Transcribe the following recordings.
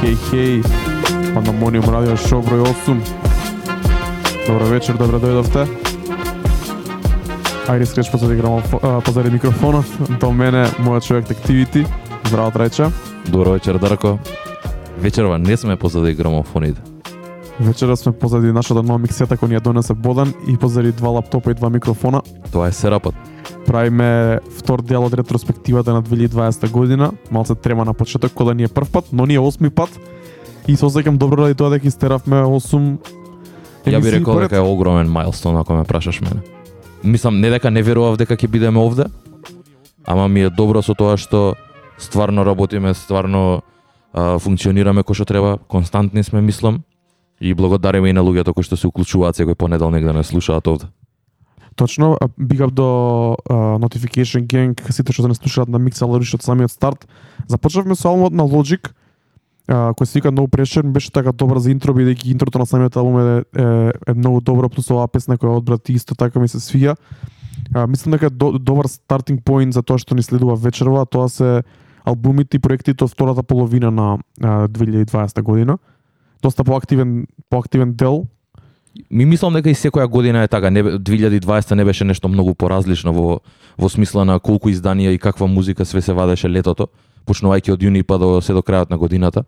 хеј, хеј. Пандамониум радио шоу број 8. Добро вечер, добро дојдовте. Ајде скреч позади, грамофо, а, позади микрофонот. До мене, мојот човек Activity. Здраво, Трајче. Добро вечер, Дарко. Вечерва не сме позади грамофоните. Вечера сме позади нашата нова миксета кој ни ја донесе Бодан и позади два лаптопа и два микрофона. Тоа е серапот. Правиме втор дел од ретроспективата на 2020 година. Малце трема на почеток, кога ни е прв пат, но ние осми пат. И се осеќам добро ради тоа дека истеравме 8 Ја би рекол поред. дека е огромен мајлстон ако ме прашаш мене. Мислам не дека не верував дека ќе бидеме овде, ама ми е добро со тоа што стварно работиме, стварно а, функционираме кој што треба, константни сме мислам и благодариме и на луѓето кои што се уклучуваат секој понеделник да не слушаат овде. Точно, big up до uh, Notification Gang, сите што не слушаат на Mix Alert од самиот старт. Започнавме со албумот на Logic, uh, кој се вика No Pressure, беше така добра за интро, бидејќи интрото на самиот албум е, е, е многу добро, плюс оваа песна која одбрати исто така ми се свија. Uh, мислам дека е до, добар стартинг поинт за тоа што ни следува вечерва, тоа се албумите и проектите од втората половина на uh, 2020 година. Доста поактивен поактивен дел, Ми мислам дека и секоја година е така, не, 2020 не беше нешто многу поразлично во во смисла на колку изданија и каква музика све се вадеше летото, почнувајќи од јуни па до се до крајот на годината.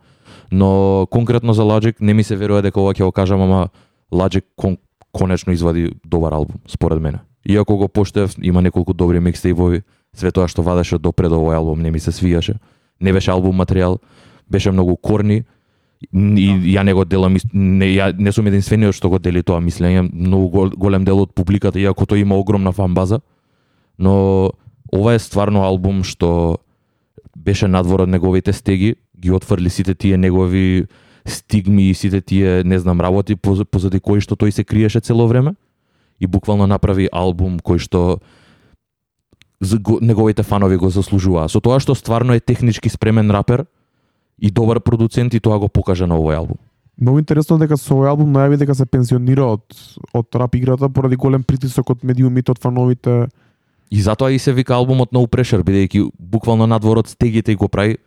Но конкретно за Logic не ми се верува дека ова ќе го кажам, ама Logic кон, конечно извади добар албум според мене. Иако го поштев, има неколку добри микстейпови, све тоа што вадеше до пред овој албум не ми се свијаше. Не беше албум материјал, беше многу корни, и ја не го делам не ја не сум единствениот што го дели тоа мислење. Многу гол, голем дел од публиката иако тој има огромна фан база но ова е стварно албум што беше надвор од неговите стеги ги отфрли сите тие негови стигми и сите тие не знам работи поз- позади кои што тој се криеше цело време и буквално направи албум кој што неговите фанови го заслужуваа. Со тоа што стварно е технички спремен рапер и добар продуцент и тоа го покажа на овој албум. Многу интересно дека со овој албум најави дека се пензионира од од рап играта поради голем притисок од медиумите од фановите. И затоа и се вика албумот No Pressure, бидејќи буквално надвор од стегите го прави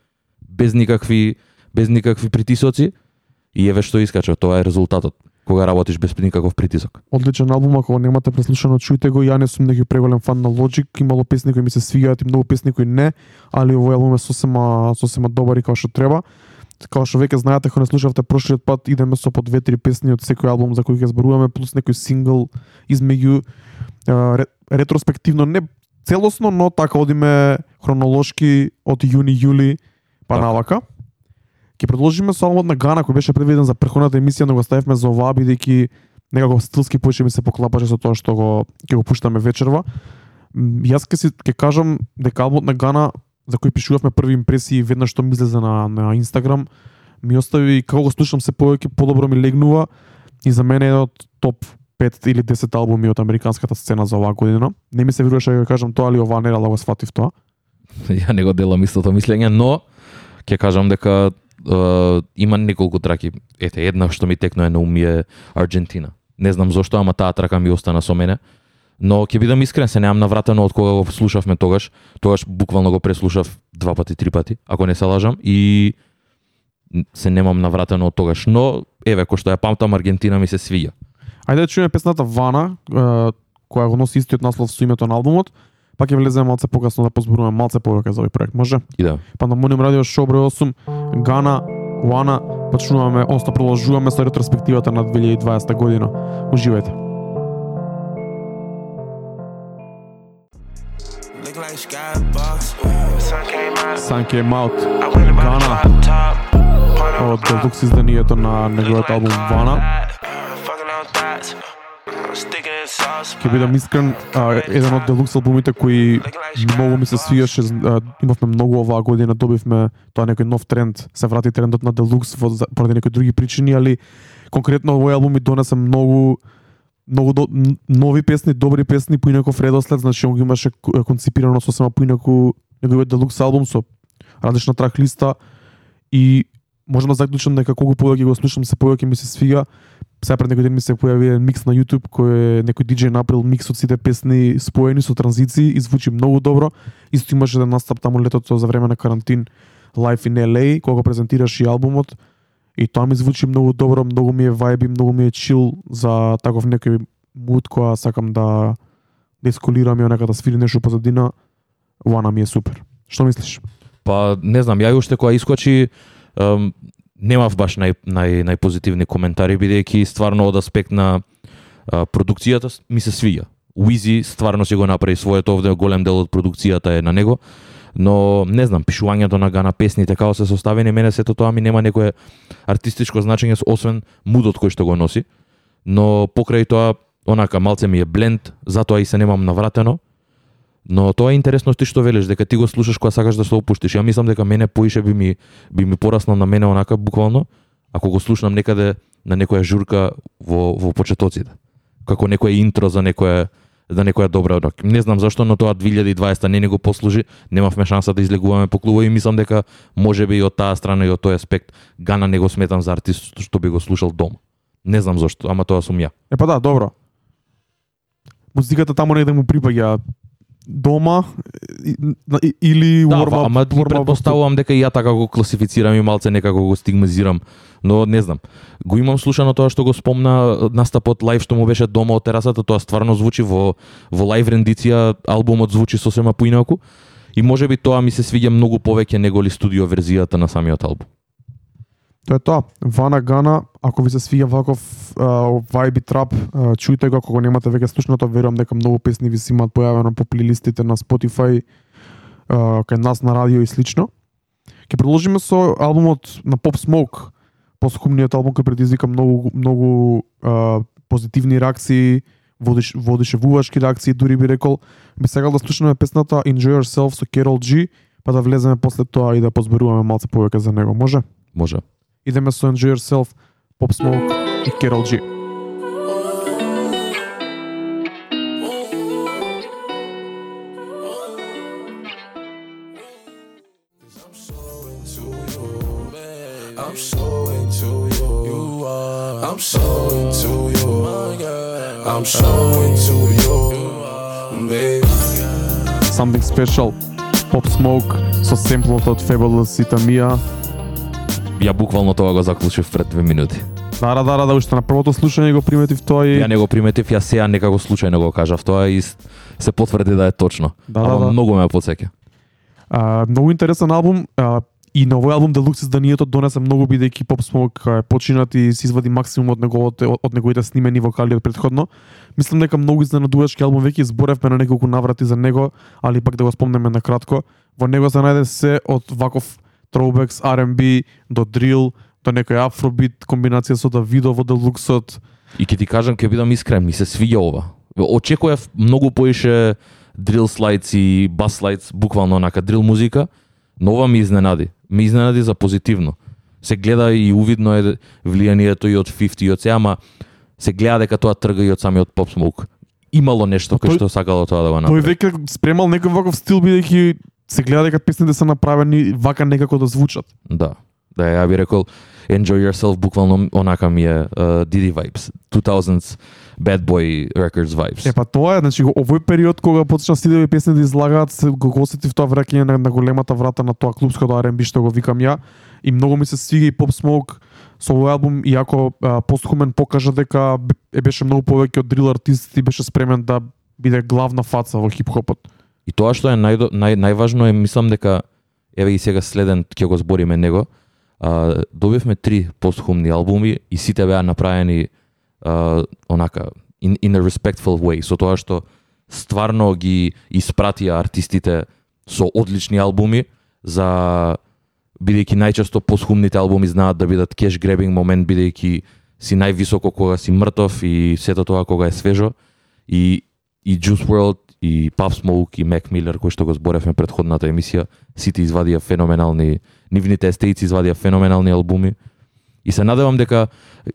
без никакви без никакви притисоци и еве што искача, тоа е резултатот кога работиш без никаков притисок. Одличен албум, ако го немате преслушано, чујте го. Ја не сум неки преголем фан на Logic, имало песни кои ми се свигаат и многу песни кои не, али овој албум е сосема сосема добар и како што треба. Како што веќе знаете, ако не слушавте прошлиот пат, идеме со по две-три песни од секој албум за кој ќе зборуваме, плюс некој сингл измеѓу ре, ретроспективно, не целосно, но така одиме хронолошки од јуни, јули, па навака. Ќе продолжиме со албумот на Гана кој беше предвиден за претходната емисија, но го ставивме за оваа бидејќи некако стилски поише ми се поклапаше со тоа што го ќе го пуштаме вечерва. Јас ќе си ќе кажам дека албумот на Гана за кој пишувавме први импресии веднаш што ми излезе на на Инстаграм ми остави како го слушам се повеќе подобро ми легнува и за мене е од топ 5 или 10 албуми од американската сцена за оваа година. Не ми се веруваше да го кажам тоа, али оваа недела да го сфатив тоа. Ја не го делам истото мислење, но ќе кажам дека е, има неколку траки. Ете, една што ми текнува на ум е Аргентина. Не знам зошто, ама таа трака ми остана со мене. Но ќе бидам искрен, се немам навратено од кога го слушавме тогаш. Тогаш буквално го преслушав два пати, три пати, ако не се лажам и се немам навратено од тогаш. Но еве кој што ја памтам Аргентина ми се свиѓа. Ајде да чуеме песната Вана, која го носи истиот наслов со името на албумот, па ќе влеземе малце покасно да позборуваме малце повеќе за овој проект. Може? И да. Пандамониум радио шоу број 8, Гана, Вана, почнуваме, одnosno продолжуваме со ретроспективата на 2020 година. Уживајте. Sun came out. Гана. Point од Deluxe изданието на неговиот албум Вана. Ќе бидам искрен, а, еден од делукс албумите кои многу ми се свиеше, а, имавме многу оваа година, добивме тоа некој нов тренд, се врати трендот на делукс во, поради некои други причини, али конкретно овој албум ми донесе многу многу до, нови песни, добри песни, поинаков редослед, значи он ги имаше концепирано конципирано сосема поинаку неговиот делукс албум со различна трак листа и можам да заклучам дека колку повеќе го слушам, се повеќе ми се свига. Сега пред некој ден ми се појави еден микс на YouTube кој е некој диџеј направил микс од сите песни споени со транзиции и звучи многу добро. Исто имаше да настап таму летото за време на карантин Life in LA, кога презентираш и албумот. И тоа ми звучи многу добро, многу ми е вајби, многу ми е чил за таков некој муд која сакам да да исколирам и онека да свири нешто позадина. Вана ми е супер. Што мислиш? Па не знам, ја уште кога искочи ем, немав баш нај, нај, најпозитивни коментари бидејќи стварно од аспект на а, продукцијата ми се свија. Уизи стварно си го направи своето овде голем дел од продукцијата е на него. Но не знам, пишувањето на гана песните како се составени мене сето тоа ми нема некое артистичко значење освен мудот кој што го носи. Но покрај тоа онака малце ми е бленд, затоа и се немам навратено. Но тоа е интересно ти што велиш дека ти го слушаш кога сакаш да се опуштиш. Ја мислам дека мене поише би ми би ми пораснал на мене онака буквално ако го слушнам некаде на некоја журка во во почетоците. Како некое интро за некоја за некоја добра рок. Не знам зашто, но тоа 2020 не ни го послужи. Немавме шанса да излегуваме по клубови и мислам дека можеби и од таа страна и од тој аспект Гана не го сметам за артист што би го слушал дома. Не знам зашто, ама тоа сум ја. Е па да, добро. Музиката таму негде му припаѓа дома или Да, ама ти предпоставувам дека и ја така го класифицирам и малце некако го стигмазирам. Но не знам. Го имам слушано тоа што го спомна настапот лайв што му беше дома од терасата, тоа стварно звучи во во лайв рендиција, албумот звучи сосема поинаку. И можеби тоа ми се свиѓа многу повеќе него ли студио верзијата на самиот албум. Тоа е тоа. Вана Гана, ако ви се свиѓа ваков вајби трап, чујте го, ако го немате веќе слушното, верувам дека многу песни ви се имаат појавено по плейлистите на Spotify, а, кај нас на радио и слично. Ке продолжиме со албумот на Pop Smoke, посхумниот албум кој предизвика многу многу а, позитивни реакции, водиш водишевувачки реакции, дури би рекол. Би сакал да слушаме песната Enjoy Yourself со Carol G, па да влеземе после тоа и да позборуваме малце повеќе за него. Може? Може. idemo sa Enjoy Yourself, Pop Smoke i Carol G. I'm so into you. you. I'm so into you. I'm so into you, baby. Something special. Pop Smoke, so simple, tot fabulous, Itamia. Ја буквално тоа го заклучив пред две минути. Дара, дара, да, уште на првото слушање го приметив тоа и... Ја не го приметив, ја сега некако случајно го кажав тоа и се потврди да е точно. Да, да, Ама да. многу ме подсеќа. А, многу интересен албум а, и на овој албум Deluxe изданието донесе многу бидејќи Pop Smoke починат и се извади максимум од неговите од, од неговите снимени вокали од претходно. Мислам дека многу изненадувачки албум веќе изборевме на неколку наврати за него, али пак да го спомнеме на кратко. Во него се најде се од ваков throwbacks, R&B до drill, до некој афробит комбинација со Давидо во Deluxe-от. И ќе ти кажам, ќе бидам искрен, ми се свиѓа ова. Очекував многу поише дрил слайдс и бас слайдс, буквално онака дрил музика, но ова ми изненади. Ми изненади за позитивно. Се гледа и увидно е влијанието и од 50 и од се, ама се гледа дека тоа трга и од самиот Pop Smoke. Имало нешто кој тој- што сакало тоа да го Тој направи. веќе спремал некој ваков стил бидејќи се гледа дека песните се направени вака некако да звучат. Да. Да, ја би рекол Enjoy Yourself буквално онака ми е uh, Diddy vibes. 2000s Bad Boy Records vibes. Е па тоа е, значи овој период кога почна стилови песни да излагаат, се го осетив тоа враќање на, на големата врата на тоа клубското R&B што го викам ја и многу ми се свига и Pop Smoke со овој албум иако постхумен покажа дека е беше многу повеќе од дрил артист и беше спремен да биде главна фаца во хип-хопот. И тоа што е нај, нај, најважно е, мислам дека, еве и сега следен ќе го збориме него, а, добивме три постхумни албуми и сите беа направени а, онака, in, in a respectful way, со тоа што стварно ги испратија артистите со одлични албуми за бидејќи најчесто посхумните албуми знаат да бидат кеш гребинг момент бидејќи си највисоко кога си мртов и сето тоа кога е свежо. И и Juice World и Pop Smoke и Mac Miller кои што го зборевме предходната емисија, сите извадија феноменални, нивните естеици извадија феноменални албуми. И се надевам дека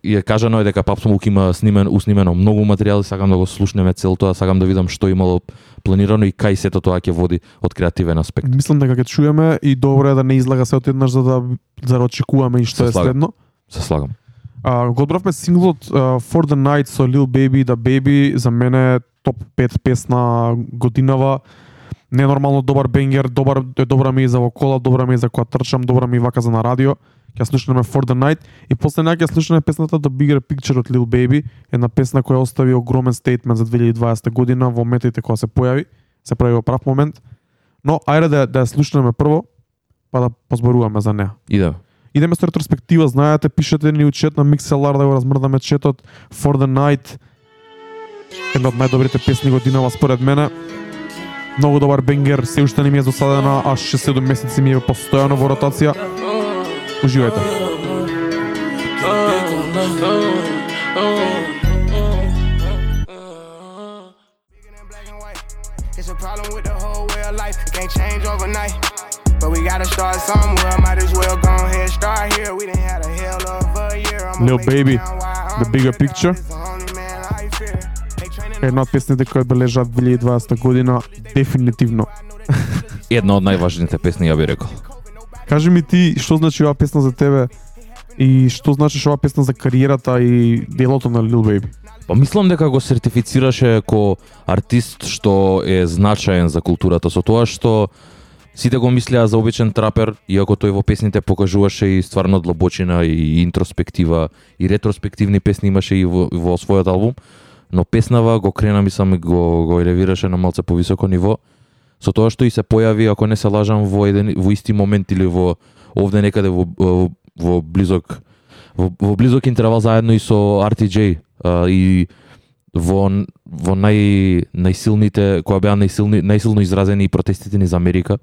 е кажано е дека Smoke има снимен уснимено многу материјал, сакам да го слушнеме цел тоа, сакам да видам што имало планирано и кај сето тоа ќе води од креативен аспект. Мислам дека ќе чуеме и добро е да не излага се одеднаш за да за да очекуваме и што Се е слагам. следно. Се слагам. А, го одбравме синглот uh, For the Night со Lil Baby да Baby, за мене е топ 5 песна годинава. Ненормално добар бенгер, добар е добра ми и за во кола, добра ми и за кога трчам, добра ми и вака за на радио. Ќе слушнеме For the Night и после неа ќе слушнеме песната The Bigger Picture од Lil Baby, една песна која остави огромен стейтмент за 2020 година во моменти кога се појави, се прави во прав момент. Но ајде да, да ја слушнеме прво, па да позборуваме за неа. Иде. Да. Идеме со ретроспектива, знаете, пишете ни у чет на Mixelar да го размрдаме четот For the Night. Една од најдобрите песни годинава според мене. Многу добар бенгер, се уште не ми е досадена, а 6-7 месеци ми е постојано во ротација. Уживајте. It's a problem with the whole way of life. It can't change overnight. But we gotta start somewhere. Might as well go ahead, start here. We didn't have a hell of a year. I'ma Lil Baby, The Bigger. Picture. Една од песните кои одбележаат 2020 година, дефинитивно. Една од најважните песни, ја би рекол. Кажи ми ти, што значи оваа песна за тебе и што значи оваа песна за кариерата и делото на Lil Baby? Па мислам дека го сертифицираше ко артист што е значаен за културата со тоа што сите го мислеа за обичен трапер, иако тој во песните покажуваше и стварно длабочина и интроспектива и ретроспективни песни имаше и во, во својот албум, но песнава го крена мислам и го го елевираше на малце повисоко ниво со тоа што и се појави, ако не се лажам, во еден во исти момент или во овде некаде во во, во близок во, во близок интервал заедно и со RTJ а, и во во нај најсилните која беа најсилни најсилно изразени и протестите низ Америка.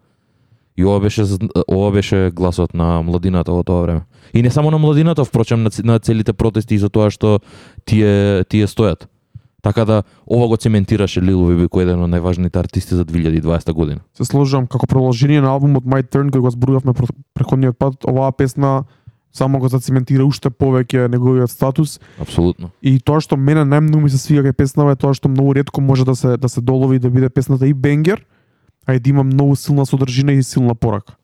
И ова беше ова беше гласот на младината во тоа време. И не само на младината, впрочем на, на целите протести и за тоа што тие тие стојат. Така да ова го цементираше Lil Baby кој е еден од најважните артисти за 2020 година. се сложувам како продолжение на албумот My Turn кој го зборувавме претходниот пат, оваа песна само го зацементира уште повеќе неговиот статус Апсолутно. и тоа што мене најмногу ми се свига кај песнава е тоа што многу ретко може да се да се долови да биде песната и бенгер, а и да има многу силна содржина и силна порака.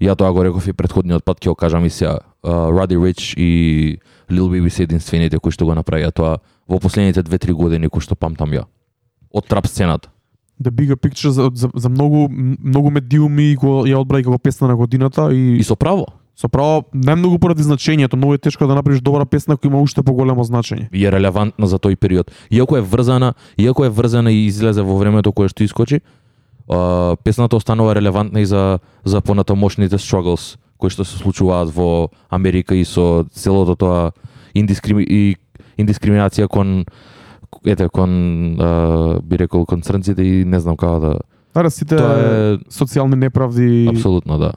Ја тоа го реков и претходниот пат, ќе го кажам и сега. Uh, Roddy Rich и Lil Baby се единствените кои што го направија тоа во последните 2-3 години кои што памтам ја. Од трап сцената. The Bigger Picture за, за, за многу многу медиуми го ја одбраја како песна на годината и, И со право. со право најмногу поради значењето, многу е тешко да направиш добра песна која има уште поголемо значење. И е релевантна за тој период. Иако е врзана, иако е врзана и излезе во времето кое што искочи, песната останува релевантна и за за понатамошните struggles кои што се случуваат во Америка и со целото тоа индискрими и индискриминација кон ете кон uh, би рекол кон црнците и не знам како да Аре сите тоа е социјални неправди апсолутно да.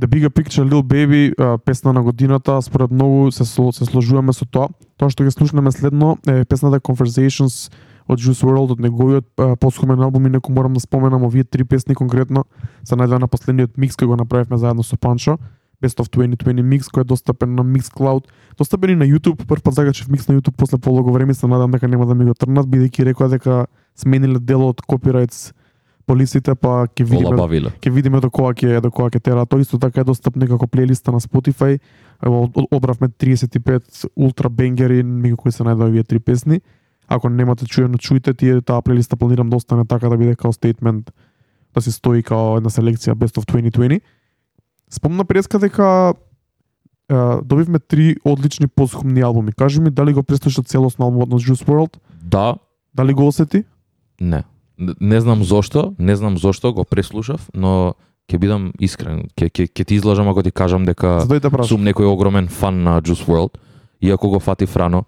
The Bigger Picture Lil Baby а, песна на годината според многу се се сложуваме со тоа. Тоа што ќе слушнеме следно е песната Conversations од Juice WRLD од неговиот а, посхумен албум и некој морам да споменам овие три песни конкретно се најдоа на последниот микс кој го направивме заедно со Панчо. Best of 2020 микс кој е достапен на Mixcloud, достапен и на YouTube, прв пат закачив микс на YouTube после полого време, се надам дека нема да ми го трнат бидејќи рекоа дека смениле дел од копирајтс полисите, па ќе видиме ќе видиме до кога ќе до кога ќе тера. Тоа исто така е достапно како плейлиста на Spotify. Одбравме 35 ултра бенгери меѓу кои се најдоа овие три песни. Ако немате чуено, чујте тие таа плейлиста планирам да остане така да биде као стейтмент да се стои као една селекција Best of 2020. Спомна преска дека е, добивме три одлични посхумни албуми. Кажи ми дали го преслуша целосно албумот на Juice WRLD? Да, Дали го осети? Не. Не знам зошто, не знам зошто го преслушав, но ќе бидам искрен. Ќе ќе ќе ти излажам ако ти кажам дека сум некој огромен фан на Juice WRLD, иако го фати франо,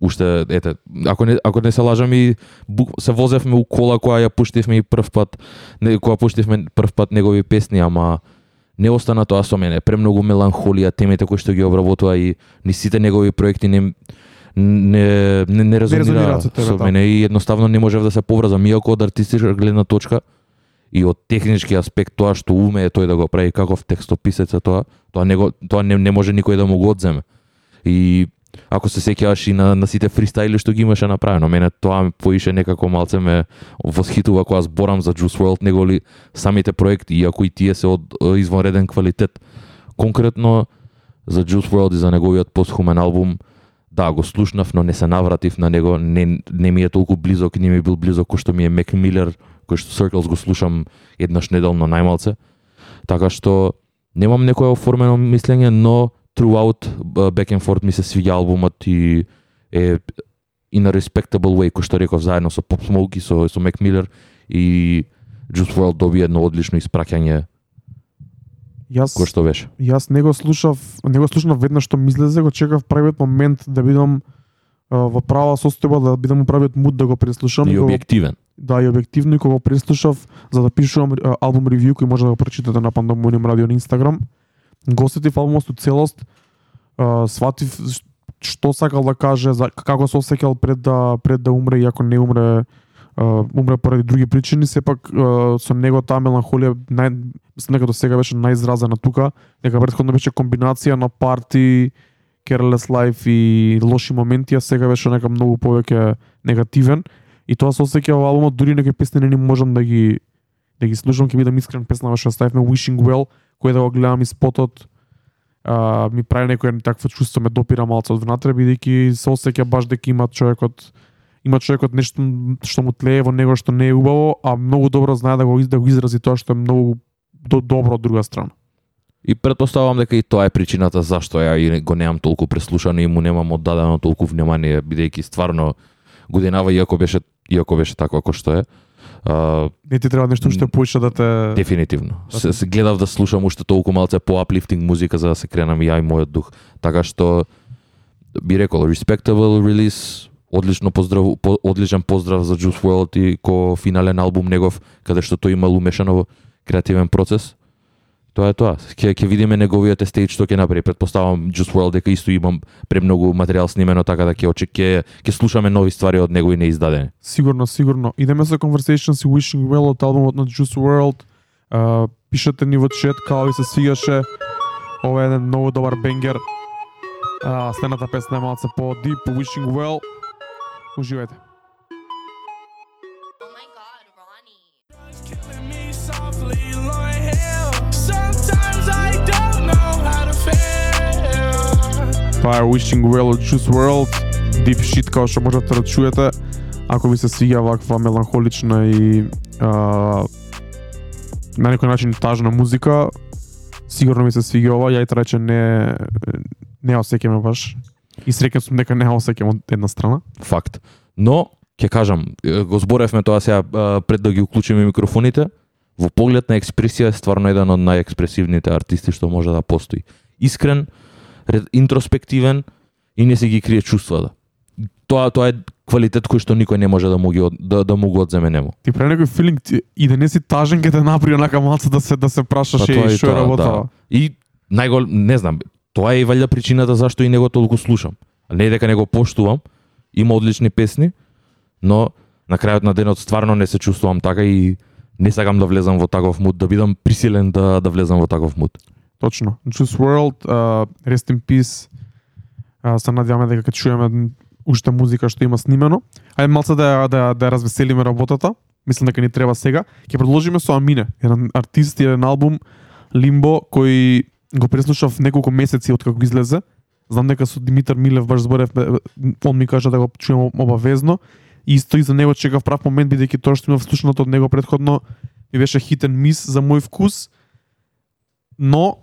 уште ете, ако не ако не се лажам и бук, се возевме у кола која ја пуштивме и прв пат, не која пуштивме прв пат негови песни, ама не остана тоа со мене. Премногу меланхолија, темите кои што ги обработува и ни сите негови проекти не не не, не резонира со тебе, со да. мене и едноставно не можев да се поврзам иако од артистичка гледна точка и од технички аспект тоа што умее тој да го прави каков текстописец е тоа, тоа не го, тоа не, не може никој да му го одземе. И ако се сеќаваш и на, на сите фристайли што ги имаше направено, мене тоа поише некако малце ме восхитува кога зборам за Juice WRLD, неголи самите проекти, иако и тие се од извонреден квалитет. Конкретно за Juice WRLD и за неговиот постхумен албум, да, го слушнав, но не се навратив на него, не, не ми е толку близок, не ми е бил близок кој што ми е Мек Милер, кој што Circles го слушам еднаш неделно најмалце. Така што немам некое оформено мислење, но throughout uh, back and forth ми се свиѓа албумот и е in a respectable way, кој што реков заедно со Pop Smoke и со, со Mac Miller и Juice WRLD доби едно одлично испраќање Јас кој што беше. Јас не го слушав, не го слушнав веднаш што ми излезе, го чекав правиот момент да бидам во права состојба, да бидам правиот муд да го преслушам. И објективен. Да, и објективно и кога го преслушав за да пишувам албум ревју кој може да го прочитате на Пандомониум радио на Инстаграм. Го осетив албумот со целост, а, сватив што сакал да каже, за како се осеќал пред да пред да умре, иако не умре а, умре поради други причини, сепак а, со него таа меланхолија нај мислам дека до сега беше најизразена тука, дека претходно беше комбинација на парти, careless life и лоши моменти, а сега беше нека многу повеќе негативен. И тоа се осеќа во албумот, дури некои песни не можам да ги да ги слушам, ќе бидам искрен песна што да ставивме Wishing Well, кој да го гледам и спотот, а, ми прави некој такво чувство, ме допира малце од внатре, бидејќи се осеќа баш дека има човекот има човекот нешто што му тлее во него што не е убаво, а многу добро знае да го да го изрази тоа што е многу до, добро од друга страна. И предпоставувам дека и тоа е причината зашто ја и го немам толку преслушано и му немам оддадено толку внимание бидејќи стварно годинава иако беше иако беше таква како што е. А, Не ти треба нешто уште повеќе да те Дефинитивно. Се, се гледав да слушам уште толку малце по uplifting музика за да се кренам ја и мојот дух. Така што би рекол respectable release, одлично поздрав, по, одличен поздрав за Juice WRLD и ко финален албум негов каде што тој имал умешано во креативен процес. Тоа е тоа. Ке ќе видиме неговиот стейдж што ќе направи. Предпоставам Juice WRLD дека исто имам премногу материјал снимено така да ќе очек ќе ќе слушаме нови ствари од него и неиздадени. Сигурно, сигурно. Идеме со Conversations и Wishing Well од албумот на Juice WRLD. Uh, пишете ни во чет како ви се свигаше. Ова е еден многу добар бенгер. А, следната песна е малце по deep, Wishing Well. Уживајте. Feel. Wishing Well од Juice World, Deep shit како што можете да чуете. Ако ви се свиѓа ваква меланхолична и а, на некој начин тажна музика, сигурно ми се свиѓа ова, ја и рече не не осекеме баш. И среќен сум дека не ја од една страна. Факт. Но, ќе кажам, го зборевме тоа сега пред да ги уклучиме микрофоните, во поглед на експресија е стварно еден од најекспресивните артисти што може да постои. Искрен, интроспективен и не се ги крие чувствата. Тоа тоа е квалитет кој што никој не може да му ги да, да му го одземе нему. Ти прави некој филинг ти- и да не си тажен ке те направи онака малце да се да се прашаш Па е е што е тоа, работава. И најгол, не знам, тоа е и валја причината зашто и него толку слушам. Не дека не го поштувам, има одлични песни, но на крајот на денот стварно не се чувствувам така и не сакам да влезам во таков муд, да бидам присилен да да влезам во таков муд. Точно. Juice World, uh, Rest in Peace. Uh, се надеваме дека ќе чуеме уште музика што има снимено. Ајде малце да да да развеселиме работата. Мислам дека ни треба сега. Ќе продолжиме со Амине, еден артист и еден албум Limbo кој го преслушав неколку месеци од како излезе. Знам дека со Димитар Милев баш зборев, он ми кажа да го чуем обавезно. И исто и за него чекав прав момент бидејќи тоа што имав слушното од него предходно ми беше хитен мис за мој вкус. Но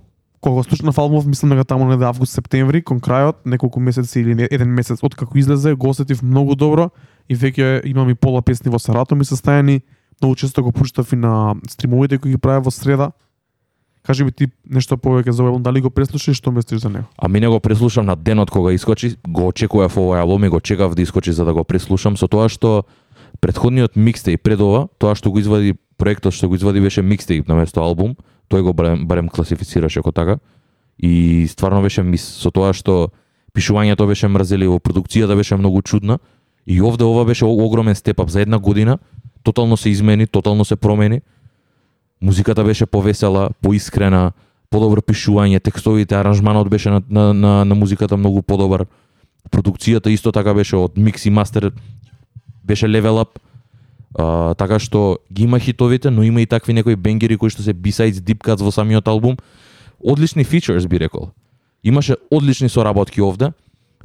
кога го слушнав албумов, мислам дека таму неде август септември, кон крајот, неколку месеци или не- еден месец од како излезе, го осетив многу добро и веќе имам и пола песни во Сарато ми се стајани. Многу често го пуштав и на стримовите кои ги правев во среда. Кажи ми ти нешто повеќе за албум, дали го преслушаш што мислиш за него? А ми не го преслушам на денот кога искочи, го очекував овој албум и го чекав да искочи за да го преслушам со тоа што предходниот микстејп пред ова, тоа што го извади проектот што го извади беше микстејп наместо албум, тој го барем, барем класифицираше како така. И стварно беше мис со тоа што пишувањето беше мрзеливо, продукцијата беше многу чудна и овде ова беше огромен степап за една година, тотално се измени, тотално се промени. Музиката беше повесела, поискрена, подобро пишување, текстовите, аранжманот беше на, на, на, на музиката многу подобар. Продукцијата исто така беше од микс и мастер беше level up. А, така што ги има хитовите, но има и такви некои бенгери кои што се бисајдс deep во самиот албум. Одлични фичерс би рекол. Имаше одлични соработки овде,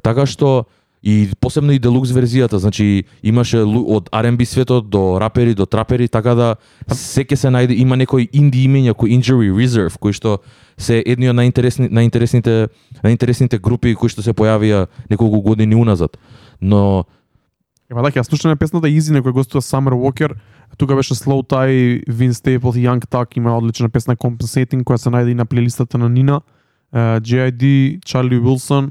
така што И посебно и делукс верзијата, значи имаше од R&B светот до рапери до трапери, така да секе се најде има некои инди имења кои Injury Reserve кои што се едни од најинтересни најинтересните најинтересните групи кои што се појавија неколку години уназад. Но Ема да, ќе ја слушаме песната Easy на која гостува Summer Walker. Тука беше Slow Tie, Vince Staples и Young Tuck има одлична песна Compensating која се најде и на плейлистата на Нина. Uh, G.I.D., Charlie Wilson,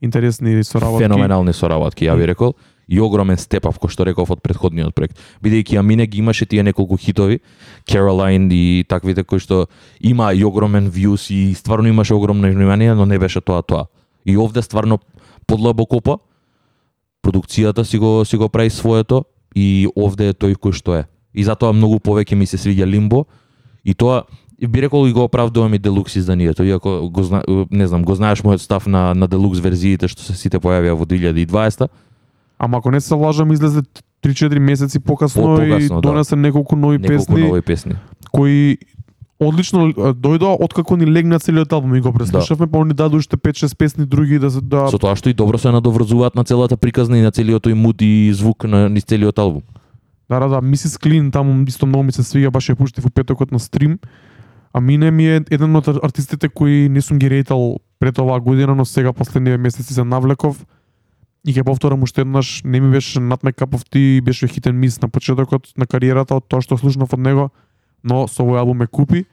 интересни соработки. феноменални соработки, ја ви рекол, и огромен степав, кој што реков од предходниот проект. Бидејќи Амине ги имаше тие неколку хитови, Caroline и таквите кои што има и огромен вјус и стварно имаше огромно внимание, но не беше тоа тоа. И овде стварно подлабо копа, продукцијата си го си го прави своето и овде е тој кој што е. И затоа многу повеќе ми се свиѓа Лимбо и тоа би рекол и го оправдувам и делукс изданието, иако го зна, не знам, го знаеш мојот став на на делукс верзиите што се сите појавија во 2020 Ама ако не се лажам, излезе 3-4 месеци покасно, По-покасно, и да. донесе неколку нови неколку песни нови песни. кои одлично дојдоа откако ни легна целиот албум и го преслушавме, па они даде уште 5-6 песни други да се да Со тоа што и добро се надоврзуваат на целата приказна и на целиот тој муд и звук на низ целиот албум. Да, да, да, Мисис Клин таму исто многу ми се свига, баш ја пуштив у петокот на стрим. А Мине ми е еден од ар- артистите кои не сум ги рейтал пред оваа година, но сега последниве месеци се навлеков. И ќе повторам уште еднаш, не ми беше над ме капов ти, беше хитен мис на почетокот на кариерата од тоа што слушнав од него, но со овој албум ме купи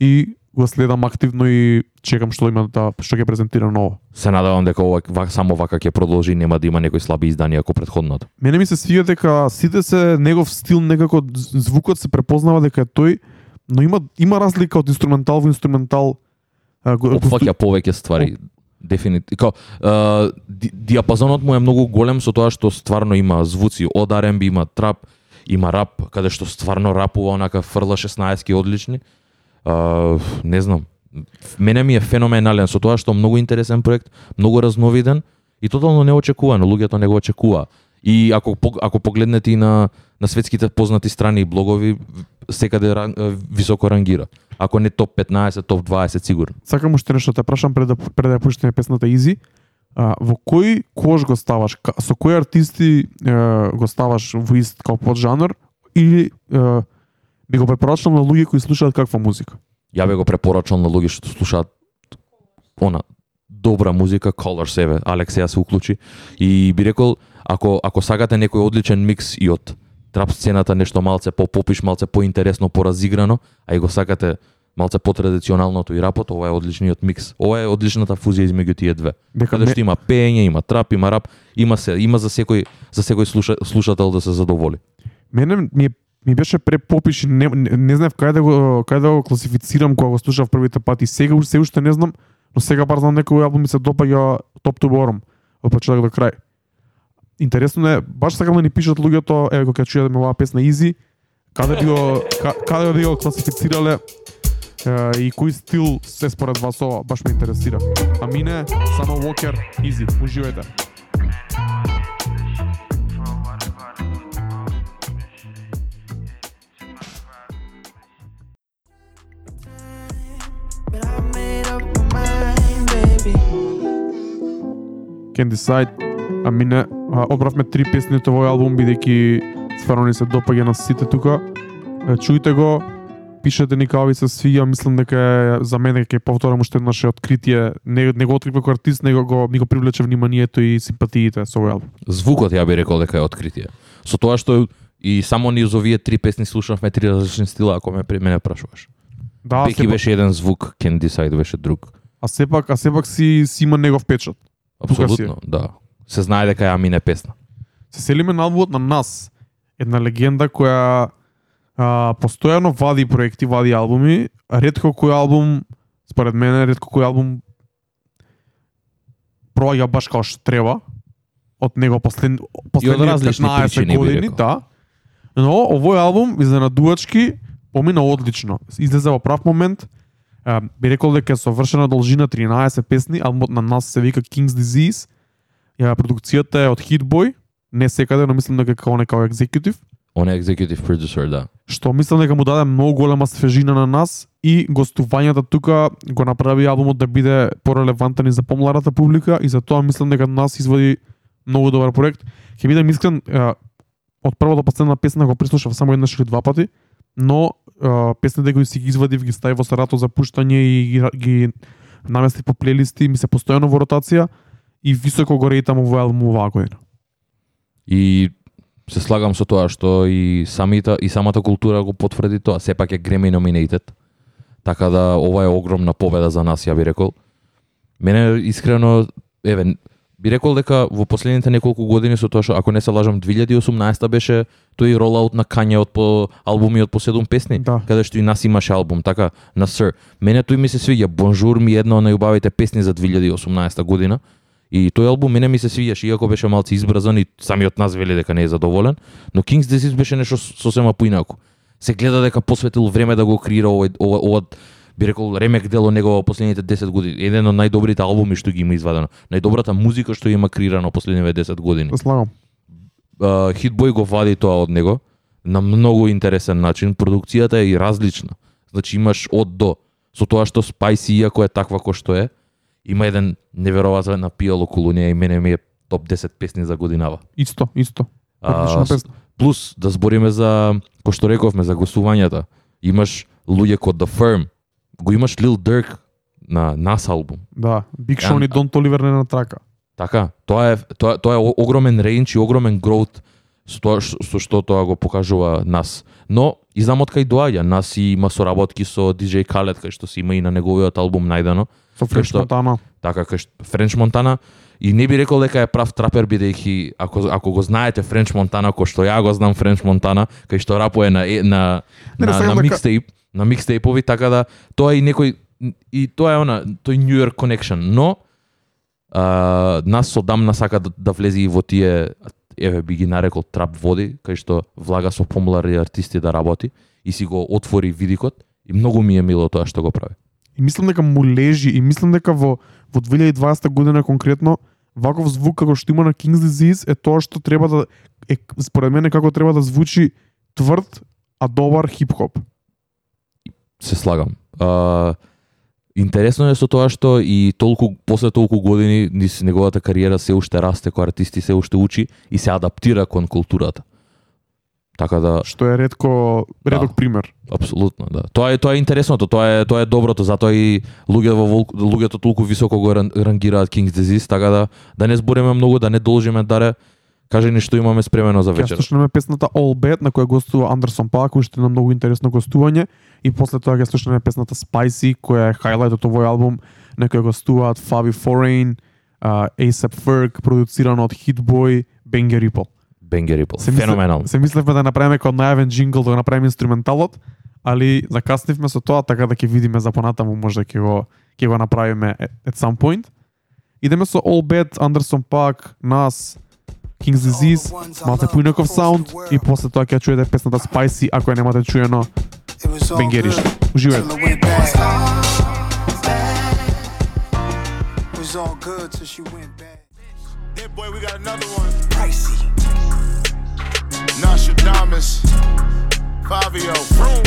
и го следам активно и чекам што има да што ќе презентира ново. Се надевам дека ова вак, само вака ќе продолжи, нема да има некои слаби изданија како претходното. Мене ми се свига дека сите се негов стил некако звукот се препознава дека е тој, но има има разлика од инструментал во инструментал. Опфаќа повеќе ствари. Дефинитивно. Као, диапазонот му е многу голем со тоа што стварно има звуци од R&B, има трап, има рап, каде што стварно рапува онака фрла 16 одлични. А, не знам. Мене ми е феноменален со тоа што многу интересен проект, многу разновиден и тотално неочекуван, луѓето не го очекува. И ако ако погледнете и на на светските познати страни и блогови, секаде ран- високо рангира. Ако не топ 15, топ 20 сигурно. Сакам уште нешто да те прашам пред да пред да пуштиме песната Изи. А, во кој кош го ставаш? Со кои артисти е, го ставаш во ист као поджанр или е, би го препорачал на луѓе кои слушаат каква музика? Ја би го препорачал на луѓе што слушаат она добра музика, Color еве, Алексеја се уклучи и би рекол ако ако сакате некој одличен микс и од трап сцената нешто малце по-попиш, малце поинтересно, поразиграно, а и го сакате малце потрадиционалното и рапот, ова е одличниот микс. Ова е одличната фузија измеѓу тие две. Дека Каде не, што има пеење, има трап, има рап, има се, има за секој за секој слуша, слушател да се задоволи. мене ми е ми беше препопиш не, не, не знаев кај да го кај да го класифицирам кога го слушав првите пати. Сега уште се уште не знам, но сега бар знам некој албум ми се допаѓа топ ту бором од почеток до крај. Интересно е, баш сакам да ни пишат луѓето, еве кога ќе чујаме оваа песна Easy, каде би го ка, каде би го класифицирале и кој стил се според вас ова, баш ме интересира. А мине, само Walker, Easy, уживајте. Can Decide. А мине, обравме три песни од овој албум, бидејќи стварно ни се допаѓа на сите тука. Чујте го, пишете ни како ви се свија, мислам дека е, за мене ќе повторам уште еднаш откритие, не, не го открива како артист, него го, ми го привлече вниманието и симпатиите со овој албум. Звукот ја би рекол дека е откритие. Со тоа што и само низ овие три песни слушавме три различни стила, ако ме при мене прашуваш. Да, Беки сепак, беше еден звук, Can Decide беше друг. а сепак, а сепак си, си има негов печат. Апсолутно, да. Се знае дека ја мине песна. Се селиме на албумот на нас. Една легенда која а, постојано вади проекти, вади албуми. Ретко кој албум, според мене, ретко кој албум проаѓа баш како што треба од него послед, последните различни 15 причини, би години, да. Но овој албум изненадувачки помина одлично. Излезе во прав момент. Би рекол дека е совршена должина 13 песни, албумот на нас се вика King's Disease. Ја продукцијата е од Hitboy, не секаде, но мислам дека како некао екзекутив, Он е executive producer, да. што мислам дека му даде многу голема свежина на нас и гостувањата тука го направи албумот да биде порелевантен и за помладата публика и за тоа мислам дека нас извади многу добар проект. Ќе бидам искрен, од прва до последна песна го преслушав само еднаш или два пати, но песните кои си ги извадив, ги ставив во сарато за пуштање и ги, ги наместив по плейлисти, ми се постојано во ротација и високо го рейтам овој албум оваа година. И се слагам со тоа што и самите и самата култура го потврди тоа, сепак е Grammy nominated. Така да ова е огромна победа за нас, ја би рекол. Мене искрено еве би рекол дека во последните неколку години со тоа што ако не се лажам 2018 беше тој ролаут на Kanye од по албуми од по 7 песни, Да. каде што и нас имаше албум, така на Sir. Мене тој ми се свиѓа. Bonjour ми една од најубавите песни за 2018 година. И тој албум мене ми се свиѓаше, иако беше малце избрзан и самиот нас вели дека не е задоволен, но King's Disease беше нешто сосема поинаку. Се гледа дека посветил време да го креира овој ова, ова би рекол ремек дел од него во последните 10 години. Еден од најдобрите албуми што ги има извадено. Најдобрата музика што има креирано последниве 10 години. Слагам. Hitboy го вади тоа од него на многу интересен начин. Продукцијата е и различна. Значи имаш од до. Со тоа што Spicy иако е таква кој што е, има еден неверојатен апил околу неја и мене ми е топ 10 песни за годинава. Исто, исто. А. Плюс да збориме за кој што рековме за гостувањата. Имаш луѓе код The Firm, го имаш Lil Durk на нас албум. Да, Big Sean и Don Toliver не на трака. Така, тоа е тоа тоа е огромен рейндж и огромен гроут со тоа со што тоа го покажува нас. Но и знам од кај доаѓа, нас и има соработки со DJ Khaled кај што си има и на неговиот албум најдено. Со Френч што- Монтана. Така кај што Френч Монтана и не би рекол дека е прав трапер бидејќи ако ако го знаете Френч Монтана кој што ја го знам Френч Монтана кај што рапува на е- на Не, не, на, на ка- микстейп, на микстейпови така да тоа е и некој и тоа е она тој New York connection, но а, нас со дамна сака да, да влезе и во тие еве би ги нарекол трап води кај што влага со помлади артисти да работи и си го отвори видикот и многу ми е мило тоа што го прави. И мислам дека му лежи и мислам дека во во 2020 година конкретно ваков звук како што има на King's Disease е тоа што треба да е според мене како треба да звучи тврд а добар хип-хоп. се слагам. А, интересно е со тоа што и толку после толку години низ неговата кариера се уште расте кој артисти се уште учи и се адаптира кон културата. Така да Што е ретко редок Да. пример. апсолутно да. Тоа е тоа е интересното, тоа е тоа е доброто, затоа и луѓе во луѓето толку високо го ран- рангираат King's Disease, така да да не збориме многу, да не должиме даре. Кажи ни што имаме спремено за Ќе вечер. слушнеме песната All Bad на која гостува Андерсон Пак, уште на многу интересно гостување и после тоа ќе слушнеме песната Spicy која е хайлайт од овој албум на која гостуваат Fabi Foreign, uh, A$AP Ferg, продуцирано од Hitboy, Banger Ripple. Бенгер Рипл. Се Феноменално. Се мислевме да направиме како најавен джингл да го направиме инструменталот, али закаснивме со тоа, така да ќе видиме за понатаму може ќе го ќе го направиме at some point. Идеме со All Bad, Anderson Paak, Nas, King's Disease, малце поинаков саунд и после тоа ќе ја чуете песната Spicy ако ја немате чуено бенгериште. Уживајте. was all good till she went bad. Hit boy, we got another one. Pricey. Nostradamus, Fabio, Vroom,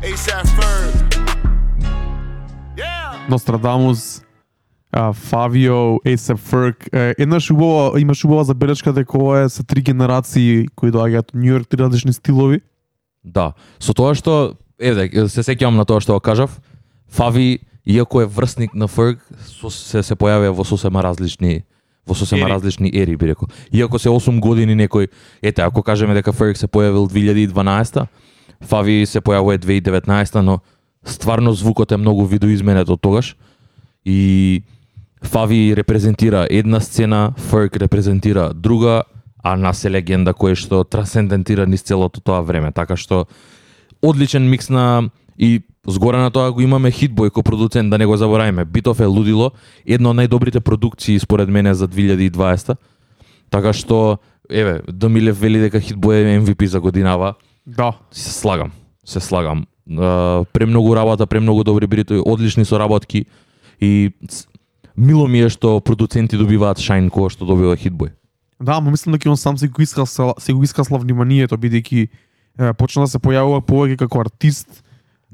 ASAP Ferg. Yeah. А, Фавио, A$AP Ferg. Е, Еднаш убава, имаш убава забелешка дека ова е се три генерации кои доаѓаат од Нью Йорк, три различни стилови. Да, со тоа што еве се сеќавам на тоа што го кажав, Фави иако е врсник на Ферг, се се појавија во сосема различни во сосема Ери. различни ери би рекол. Иако се 8 години некој, ете ако кажеме дека Ферг се појавил 2012 Фави се појавува 2019 но стварно звукот е многу видоизменет од тогаш и Фави репрезентира една сцена, Ферк репрезентира друга, а нас е легенда кој што трансцендентира низ целото тоа време, така што одличен микс на и згоре на тоа го имаме Hitboy кој продуцент, да не го забораваме. Битов е лудило, една од најдобрите продукции според мене за 2020. Така што еве, Домилев вели дека Hitboy е MVP за годинава. Да. Се слагам, се слагам. Премногу работа, премногу добри битови, одлични соработки и ц- мило ми е што продуценти добиваат шајн кога што добива Hitboy. Да, ама мислам дека он сам се го искасла, се го искасла вниманието бидејќи почна да се појавува повеќе како артист,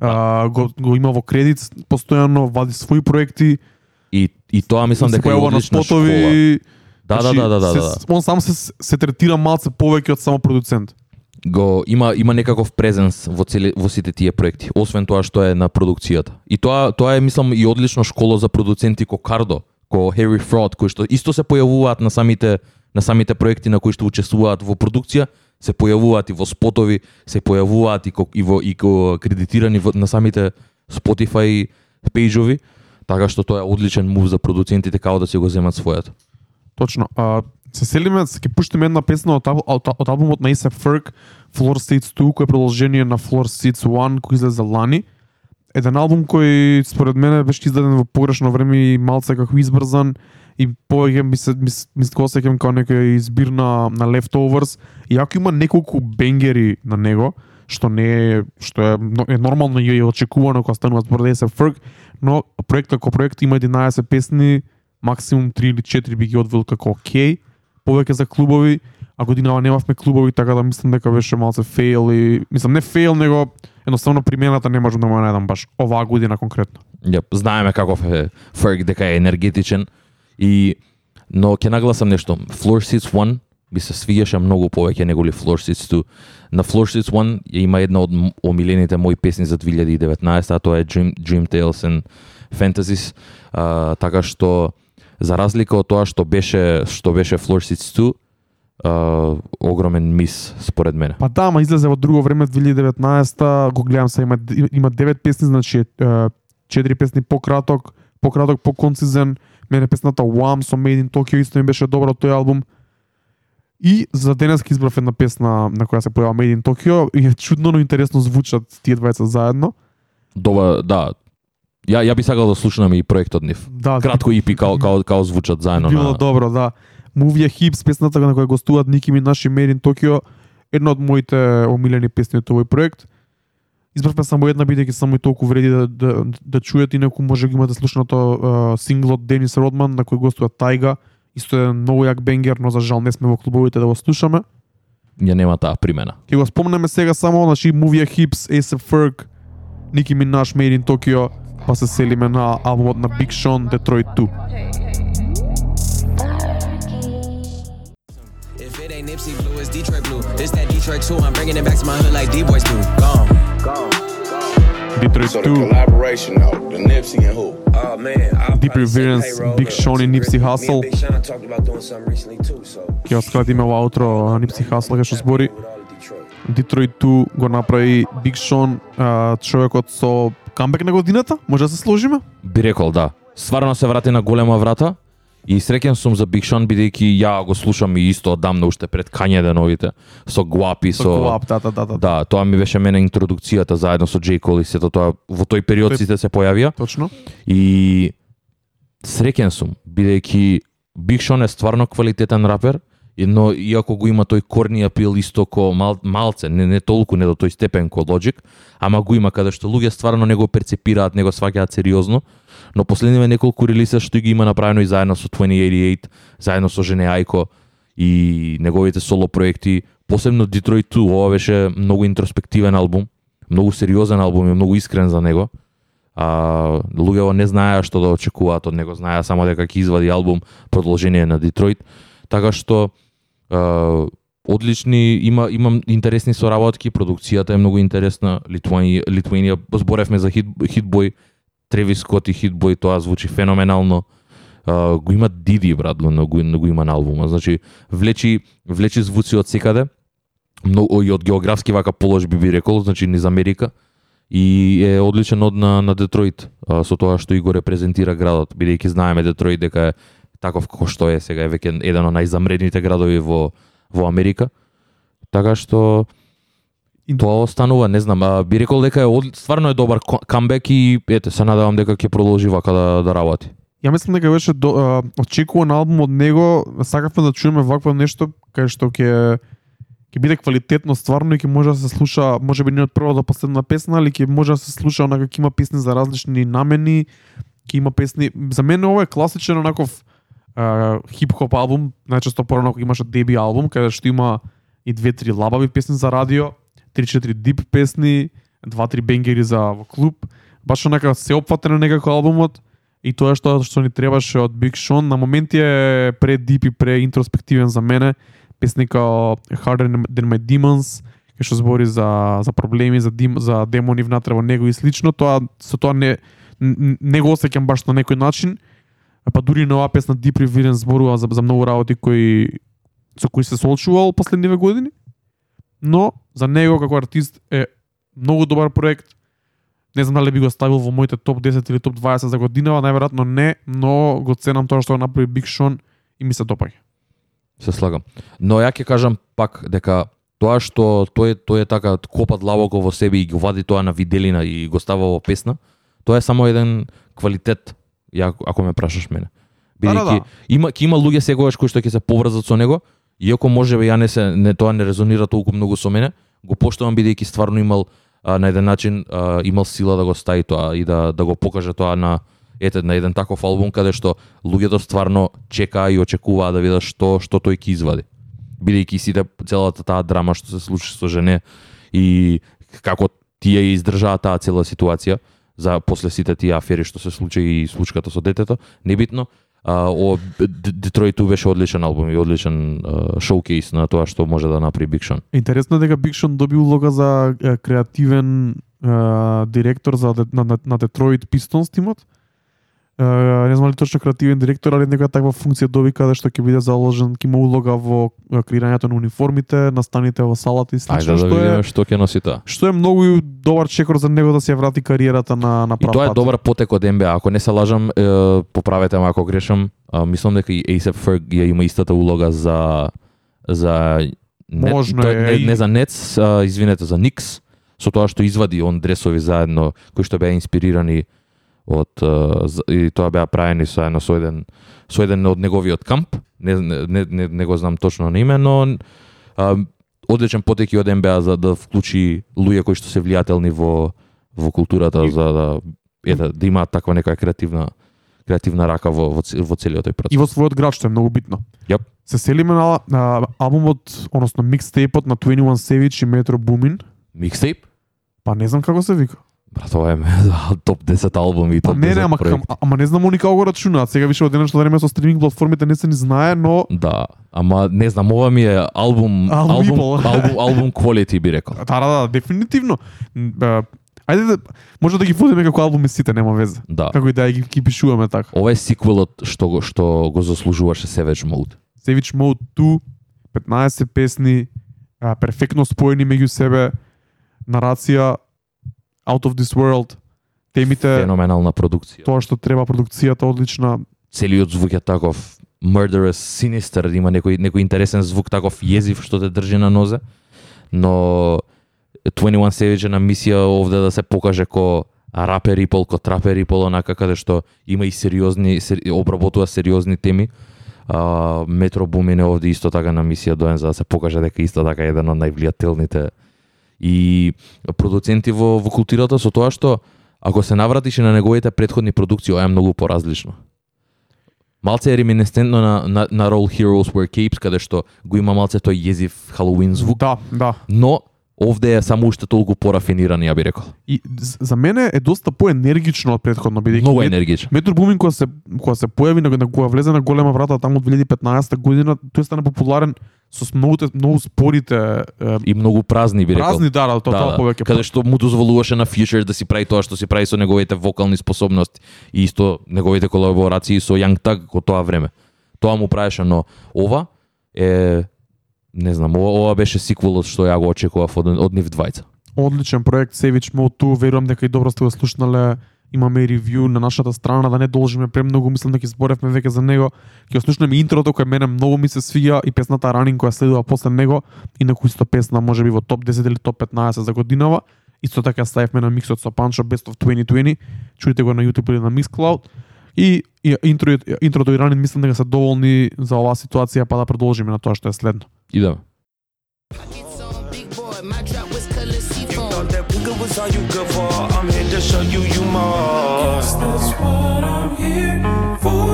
а, го, го има во кредит постојано, вади своји проекти, И и тоа мислам дека е одлична школа. спотови, Да, да, да, да, да, да. Се, он сам се, се третира малце повеќе од само продуцент. го има има некаков презенс во цели во сите тие проекти, освен тоа што е на продукцијата. И тоа тоа е мислам и одлично школа за продуценти ко Кардо, ко Harry Fraud, кои што исто се појавуваат на самите на самите проекти на кои што учествуваат во продукција, се појавуваат и во спотови, се појавуваат и ко и во и ко кредитирани во, на самите Spotify пејџови, така што тоа е одличен мув за продуцентите како да си го земат својот. Точно. А, се селиме, се ќе пуштиме една песна од, од, од албумот на A$AP Ferg, Floor Seats 2, кој е продолжение на Floor Seats 1, кој излезе лани. Еден албум кој според мене беше издаден во погрешно време и малце како избрзан и повеќе ми се ми, се- ми го сеќам како некој избир на, на Leftovers, иако има неколку бенгери на него, што не е што е, е нормално и е очекувано кога станува заборави се Ferg, но проектот како проект има 11 песни, максимум 3 или 4 би ги одвел како окей, повеќе за клубови, а годинава немавме клубови, така да мислам дека беше малце фейл и мислам не фейл, него едноставно примената не можам да му најдам баш оваа година конкретно. Ја, знаеме каков е Ферг дека е енергетичен и но ќе нагласам нешто. Floor Seats 1 би се свиѓаше многу повеќе неголи Floor Seats 2. На Floor Seats 1 има една од омилените мои песни за 2019, а тоа е Dream, Dream Tales and Fantasies, а, така што за разлика од тоа што беше што беше Floor Seats 2, а, огромен мис според мене. Па да, ма излезе во друго време 2019-та, го гледам се има има 9 песни, значи е, 4 песни пократок, пократок поконцизен. Мене песната Wham со Made in Tokyo исто ми беше добра тој албум. И за денес избрав една песна на која се појава Made in Tokyo и е чудно, но интересно звучат тие двајца заедно. Доба, да. Ја ја би сакал да слушнам и проектот нив. Да, Кратко EP као као као звучат заедно Било на добро, да. Movie Hips, песната на која гостуваат Ники Минаш и Made in Tokyo, една од моите омилени песни од овој проект. Избравме само една бидејќи само и толку вреди да, да, да чуете, инаку може ги имате слушнато uh, синглот Денис Родман на кој гостува Тайга, исто е многу јак бенгер, но за жал не сме во клубовите да го слушаме. ја нема таа примена. Ќе го спомнеме сега само, значи Movie Hips, A$AP Ferg, Ники Минаш, Made in Tokyo, па се селиме на албумот на Big Sean, Detroit 2. If it ain't Nipsey Blue, it's Detroit Blue. This that Detroit too. I'm bringing it back to my hood like D-boys do. Gone. Detroit So the 2. collaboration though, the Nipsey and who? Oh man, I'll Deep say Reverence. Big Sean и Nipsey Hussle. and Big Sean talked about doing something recently too, so. Ќе го скратиме во аутро Нипси Хасл ќе што збори. Detroit. Detroit 2 го направи Big Sean, човекот со камбек на годината, може да се сложиме? Би рекол да. Стварно се врати на голема врата и среќен сум за Big Sean бидејќи ја го слушам и исто одамна уште пред Kanye деновите со Guapi со, Guap, да, да, да, да, Да, тоа ми беше мене интродукцијата заедно со J. Cole и сето тоа во тој период сите се појавија Точно. и среќен сум бидејќи Big Sean е стварно квалитетен рапер, но иако го има тој корни апил исто ко мал, малце, не, не толку, не до тој степен ко Logic, ама го има каде што луѓе стварно не го перцепираат, не го сваќаат сериозно, но последниве неколку релиса што ги има направено и заедно со 2088, заедно со Жене Ајко и неговите соло проекти, посебно Detroit 2, ова беше многу интроспективен албум, многу сериозен албум и многу искрен за него. А, луѓето не знаеа што да очекуваат од него, знаеа само дека ќе извади албум продолжение на Детройт, така што одлични има имам интересни соработки, продукцијата е многу интересна, Литвани, Литуанија зборевме за хит Хитбој, Тревис Скот и Хитбој, тоа звучи феноменално. А, го има Диди брат, го, го, го има на албума. Значи влечи влечи звуци од секаде. Многу и од географски вака положби би рекол, значи низ Америка и е одличен од на, на Детройт а, со тоа што и го репрезентира градот, бидејќи знаеме Детройт дека е таков како што е сега е веќе еден од најзамредните градови во во Америка. Така што И- тоа останува, не знам, а, би рекол дека е од, стварно е добар камбек и ете се надевам дека ќе продолжи вака да, да работи. Ја мислам дека беше до, а, очекуван албум од него, сакавме да чуеме вакво нешто кај што ќе ќе биде квалитетно стварно и ќе може да се слуша, може би не од прва до последна песна, али ќе може да се слуша онака ќе има песни за различни намени, ќе има песни. За мене ова е класичен онаков хип-хоп албум, најчесто порано кога имаше деби албум, каде што има и две-три лабави песни за радио, три-четири дип песни, два-три бенгери за во клуб. Баш онака сеопфатен е некако албумот и тоа што што ни требаше од Big Sean на моменти е пре дип и пре интроспективен за мене. Песни као Harder Than My Demons, кај што збори за за проблеми, за дим, за демони внатре во него и слично, тоа со тоа не не го осеќам баш на некој начин. Па дури на оваа песна Deep Revision зборува за, за многу работи кои со кои се соочувал последниве години. Но за него како артист е многу добар проект. Не знам дали би го ставил во моите топ 10 или топ 20 за годинава, најверојатно не, но го ценам тоа што го направи Big Sean и ми се допаѓа. Се слагам. Но ја ќе кажам пак дека тоа што тој тој е така копа длабоко во себе и го вади тоа на виделина и го става во песна, тоа е само еден квалитет, ја, ако ме прашаш мене. Да, да, Бидејќи да. има ќе има луѓе сегогаш кои што ќе се поврзат со него, иако можеби ја не се не тоа не резонира толку многу со мене, го поштувам бидејќи стварно имал а, на еден начин а, имал сила да го стави тоа и да да го покаже тоа на ете на еден таков албум каде што луѓето стварно чекаа и очекуваа да видат што што тој ќе извади. Бидејќи сите целата таа драма што се случи со жене и како тие издржаа таа цела ситуација за после сите тие афери што се случи и случката со детето, небитно. А, о Детройт беше одличен албум и одличен шоукейс на тоа што може да направи Big Sean. Интересно е дека Big Sean доби улога за креативен директор за на, на, на Detroit Pistons тимот. Не знам ли точно креативен директор, али некоја таква функција доби каде што ќе биде заложен, ќе има улога во креирањето на униформите, настаните во салата и Ајде слично, да што видиме е што ќе носи тоа. што е многу добар чекор за него да се врати кариерата на на И прав тоа е добар потек од НБА. Ако не се лажам, е, поправете ме ако грешам, а, мислам дека и ASAP Ferg ја има истата улога за за не, Можно тој- е, не, и- не за Nets, а, извинете, за Никс, со тоа што извади он дресови заедно кои што беа инспирирани од и тоа беа правени заедно со еден со еден од неговиот камп. Не не не, не, не го знам точно на име, но а, одличен потек и од НБА за да вклучи луѓе кои што се влијателни во во културата за да ете да имаат таква некоја креативна креативна рака во во, во целиот тој процес. И во својот град што е многу битно. Јап. Се селиме на, на албумот, односно микстейпот на 21 Savage и Metro Boomin. Микстейп? Па не знам како се вика. Брат, ова е топ 10 албум и Па топ не, 10 не, ама, проект. кам, ама не знам они како го рачунаат. Сега више од денешно време со стриминг платформите не се ни знае, но Да, ама не знам, ова ми е албум Албум албум албум, албум quality би рекол. да, да, да, дефинитивно. Ајде да може да ги водиме како албуми сите, нема везе. Да. Како и да ги, ги пишуваме така. Ова е сиквелот што го што го заслужуваше Savage Mode. Savage Mode 2, 15 песни, а, перфектно споени меѓу себе, нарација, Out of This World, темите, Феноменална продукција. тоа што треба, продукцијата одлична, Целиот звук е таков murderous, sinister, има некој некој интересен звук таков језив што те држи на нозе. Но 21 Savage е на мисија овде да се покаже ко рапер Рипол, ко трапер Рипол, онака каде што има и сериозни, сери, обработува сериозни теми. А, Метро Бумин е овде исто така на мисија доен за да се покаже дека исто така е еден од највлијателните и продуценти во, во културата со тоа што ако се навратиш на неговите предходни продукции, ова е многу поразлично. Малце е реминесцентно на, на, на Roll Heroes Wear Capes, каде што го има малце тој језив Halloween звук, Да, да. но овде е само уште толку порафиниран, ја би рекол. И за мене е доста поенергично од претходно бидејќи Многу енергичен. Метро Бумин кога се кога се појави на, кога влезе на голема врата таму од 2015 година, тој стана популарен со многу многу спорите е, И многу празни би рекол. празни дара, тоа тоа повеќе. Каде што му дозволуваше на Future да си прави тоа што си прави со неговите вокални способности и исто неговите колаборации со Young Thug во тоа време. Тоа му правеше, но ова е не знам, ова, ова беше сиквелот што ја го очекував од, од нив двајца. одличен проект Севич Моту, верувам дека и добро сте го слушнале. Имаме и ревју на нашата страна, да не должиме премногу, мислам дека зборевме веќе за него. Ќе слушнеме интрото кој мене многу ми се свија и песната Running која следува после него, инаку исто песна можеби во топ 10 или топ 15 за годинава. Исто така ставивме на миксот со Панчо Best of 2020. Чујте го на YouTube или на Mixcloud. И, и интро, интрото и Running мислам дека се доволни за оваа ситуација, па да продолжиме на тоа што е следно. Идеме. Booger was all you good for. I'm here to show you you more. Guess that's what I'm here for.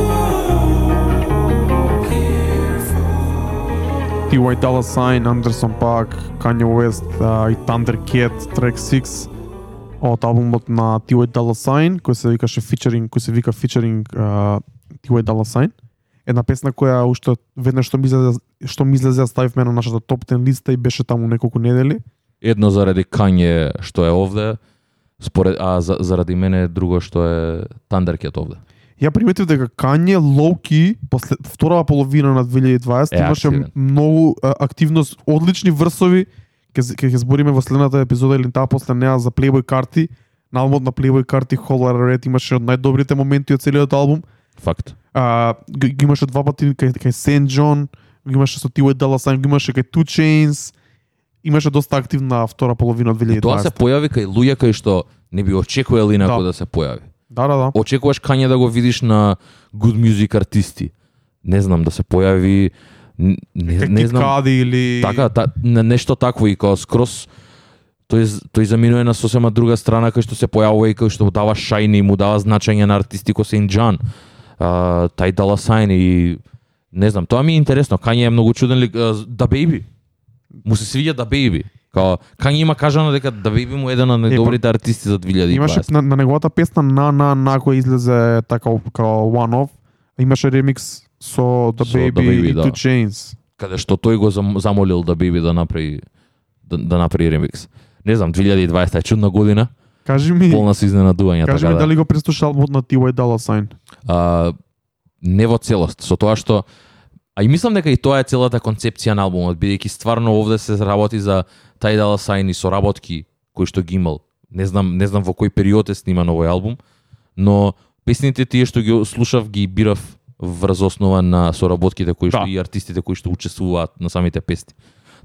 Here for. T.Y. Sign, Anderson Paak, Kanye West а, и Thundercat, трек 6. Од албумот на T.Y. Dolla Sign, кој се викаше featuring, кој се вика featuring uh, T.Y. Dolla Sign. Една песна која уште веднаш што ми излезе, што ми излезе ја ставивме на нашата топ 10 листа и беше таму неколку недели. Едно заради Кање што е овде, според а за, заради мене друго што е Thundercat овде. Ја приметив дека Kanye Лоуки после вторава половина на 2020 Е, имаше активен. многу а, активност, одлични врсови. Ке ке ќе збориме во следната епизода или таа после неа за Playboy карти. На албумот на Playboy карти Holler Red имаше од најдобрите моменти од целиот албум. Факт. А, ги ги имаше два пати кај, кај Сен Джон, ги имаше со T.Y. Dolla Sign, ги имаше кај Two Chains. Имаше доста активна втора половина од И тоа се 2020. појави кај луѓе кај што не би очекували инаку Да. да се појави. Да, да, да. Очекуваш Кање да го видиш на good music артисти. Не знам да се појави не, не знам Cudi или така та, не- нешто такво и као скрос тој тој заминува на сосема друга страна кај што се појавува и кај што дава шајни и му дава значење на артисти кои се Инджан. А, тај дала сајн и не знам, тоа ми е интересно. Кање е многу чуден лик. Да Baby. Му се свиѓа Да Baby. Као Кање има кажано дека Да Baby му еден од најдобрите артисти за 2020. Имаше на, на неговата песна на на на која излезе така као one off, имаше ремикс со The Со Baby, The Baby, и да. Two Chains. каде што тој го зам- замолил да Baby да направи да, да направи ремикс. Не знам, 2020 е чудна година, Кажи ми, полна со изненадувања, кажи така ми да. дали го преслуша албумот на T.Y. Dolla Sign. а, не во целост, со тоа што А и мислам дека и тоа е целата концепција на албумот, бидејќи стварно овде се работи за тај дала сајни соработки кои што ги имал. Не знам, не знам во кој период е сниман овој албум, но песните тие што ги слушав ги бирав врз основа на соработките кои што Да. и артистите кои што учествуваат на самите песни.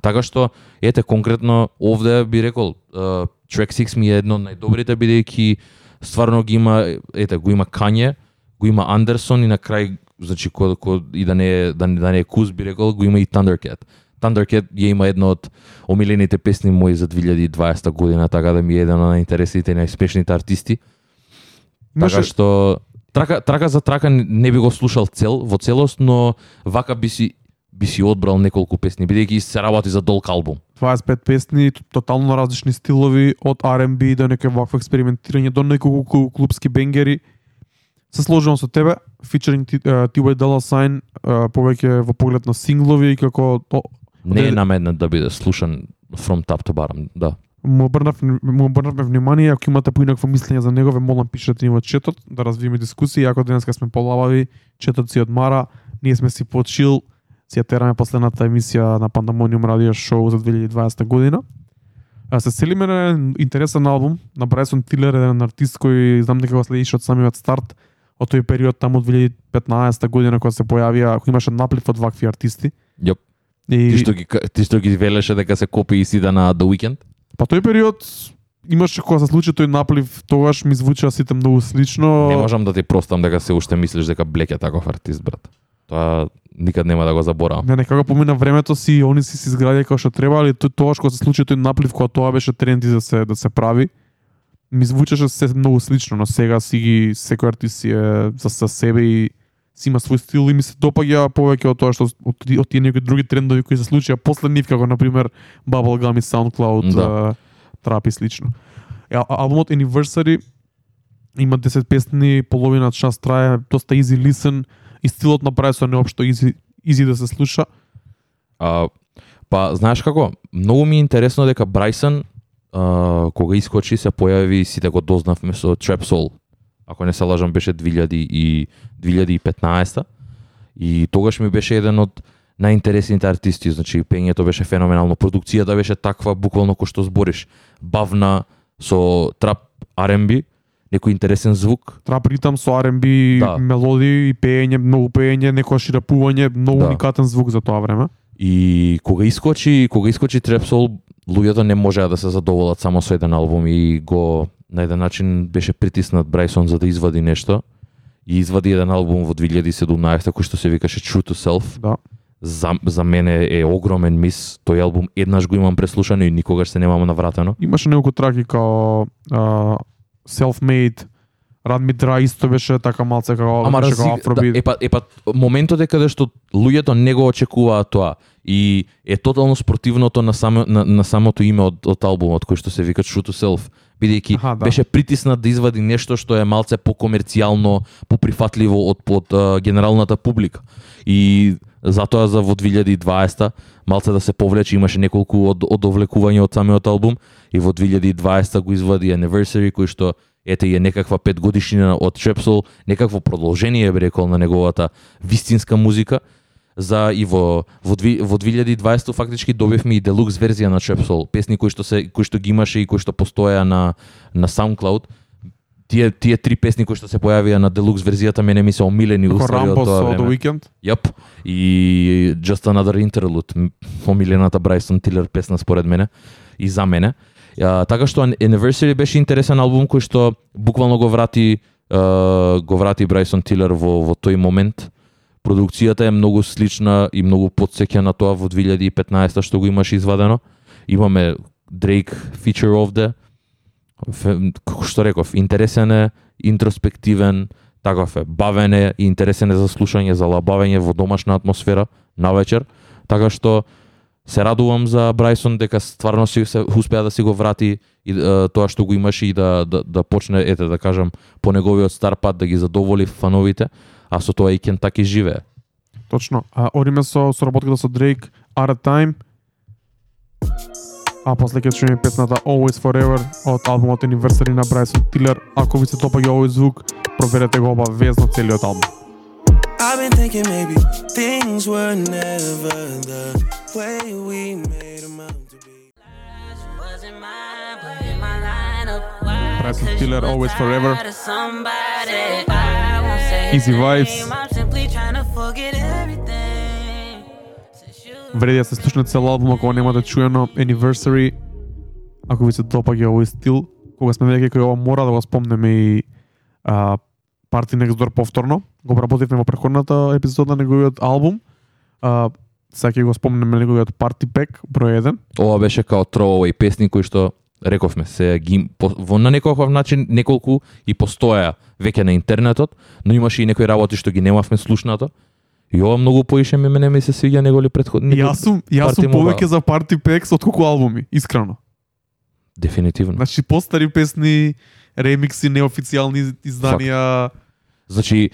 Така што ете конкретно овде би рекол uh, Track 6 ми е едно од најдобрите бидејќи стварно ги има ете го има Кање, го има Андерсон и на крај значи ко, ко и да не е да, не- да не е Куз би рекол го има и Thundercat. Thundercat ја има едно од омилените песни мои за 2020 година, така да ми е еден од најинтересните и најспешните артисти. Така што трака трака за трака не би го слушал цел во целост, но вака би си би си одбрал неколку песни бидејќи се работи за долг албум. 25 песни, тотално различни стилови, од R&B до некој вакво експериментирање, до неколку клубски бенгери. Се сложувам со тебе, featuring T- uh, T.Y. Dolla Sign, повеќе во поглед на синглови и како Не е наменет да биде слушан from top to bottom, да. Му обрнав му обрнавме внимание, ако имате поинакво мислење за него, ве молам пишете ни во четот да развиеме дискусија, ако денеска сме полабави, четот си одмара, ние сме си почил, си ја тераме последната емисија на Пандамониум радио шоу за 2020 година. А се селиме на интересен албум на Брайсон Тилер, еден артист кој знам дека го следиш од самиот старт, од тој период таму од 2015 година кога се појавија, кој имаше наплив од вакви артисти. Јоп. И Ти што ги ти што ги велеше дека се копи и сида на The Weeknd? Па тој период имаше кога се случи тој наплив, тогаш ми звучаа сите многу слично. Не можам да ти простам дека се уште мислиш дека Блек е таков артист, брат. Тоа никад нема да го заборавам. Не, некако помина времето си, они си се изградија како што треба, али тој тогаш кога се случи тој наплив, кога тоа беше тренди да се да се прави, ми звучеше се многу слично, но сега си ги секој артист си е за, за себе и си има свој стил и ми се допаѓа повеќе од тоа што од, од тие некои други трендови кои се случија после нив, како на пример Bubblegum и SoundCloud, Да. да. трап и слично. А- албумот Anniversary има 10 песни, половина час трае, доста easy listen и стилот на Брайсон е општо easy, easy да се слуша. А, па, знаеш како? Многу ми е интересно дека Брайсон, а, кога искочи, се појави и сите го дознавме со Trap Soul. Ако не се лажам, беше 2000 и 2015 И тогаш ми беше еден од најинтересните артисти, значи пењето беше феноменално, продукцијата беше таква буквално кој што збориш, бавна со трап R&B, некој интересен звук, Трап ритам со R&B Да. мелодии и пеење, многу пеење, некоја рапување, многу Да. уникатен звук за тоа време. И кога искочи, кога искочи Trap Soul, луѓето не можеа да се задоволат само со еден албум и го на еден начин беше притиснат Брайсон за да извади нешто. И извади еден албум во 2017 кој што се викаше True to Self. Да. За, за мене е огромен мис. Тој албум еднаш го имам преслушано и никогаш се немам навратено. Имаше неколку траки као uh, Self-Made, Run Me Dry исто беше така малце како Ама беше како афробит. да, епа, епа, моментот е каде што луѓето не го очекуваат тоа и е тотално спротивното на, само, на, на самото име од, од албумот кој што се вика True to Self бидејќи да. беше притиснат да извади нешто што е малце покомерцијално, поприфатливо од од а, генералната публика. И затоа за во 2020 малце да се повлече, имаше неколку од одовлекувања од самиот албум и во 2020 го извади Anniversary кој што ете е некаква петгодишнина од Chepsol, некакво продолжение би рекол на неговата вистинска музика за и во во, дви, во 2020 фактички добивме и делукс верзија на Chepsol, песни кои што се кои што ги имаше и кои што постоја на на SoundCloud. Тие тие три песни кои што се појавија на делукс верзијата мене ми се омилени Како устави од тоа со The време. Weeknd. Јап. И Just Another Interlude, омилената Брајсон Тилер песна според мене и за мене. А, така што Anniversary беше интересен албум кој што буквално го врати а, го врати Брајсон Тилер во во тој момент. Продукцијата е многу слична и многу подсеќа на тоа во 2015 што го имаш извадено. Имаме Drake feature овде. Како што реков, интересен е, интроспективен, таков е, бавен е и интересен е за слушање, за лабавење во домашна атмосфера на вечер. Така што се радувам за Брајсон дека стварно си се успеа да си го врати и е, тоа што го имаше и да, да, да почне, ете да кажам, по неговиот стар пат да ги задоволи фановите, а со тоа и Кентаки живее. Точно. А одиме со соработката со Drake Out of Time. А после ќе чуеме песната Always Forever од албумот Anniversary на Bryson Tiller. Ако ви се допаѓа овој звук, проверете го обавезно целиот албум. I've been thinking maybe things were never the way we made them out to be. Bryson Tiller, Always Forever. Easy vibes. Вреди да се слушне цел албум ако немате да чуено Anniversary. Ако ви се допаѓа овој стил, кога сме веќе кој ова мора да го спомнеме и а, Party Next Door повторно. Го обработивме во преходната епизода на неговиот албум. А, сега ќе го спомнеме неговиот Party Pack број 1. Ова беше као троовај песни кои што рековме се ги во на некој начин неколку и постоја веќе на интернетот, но имаше и некои работи што ги немавме слушнато. И ова многу поише ми мене ми се свиѓа него ли претходни. Јас сум, јас сум повеќе за Party Packs од колку албуми, искрено. Дефинитивно. Значи постари песни, ремикси, неофицијални изданија. Значи,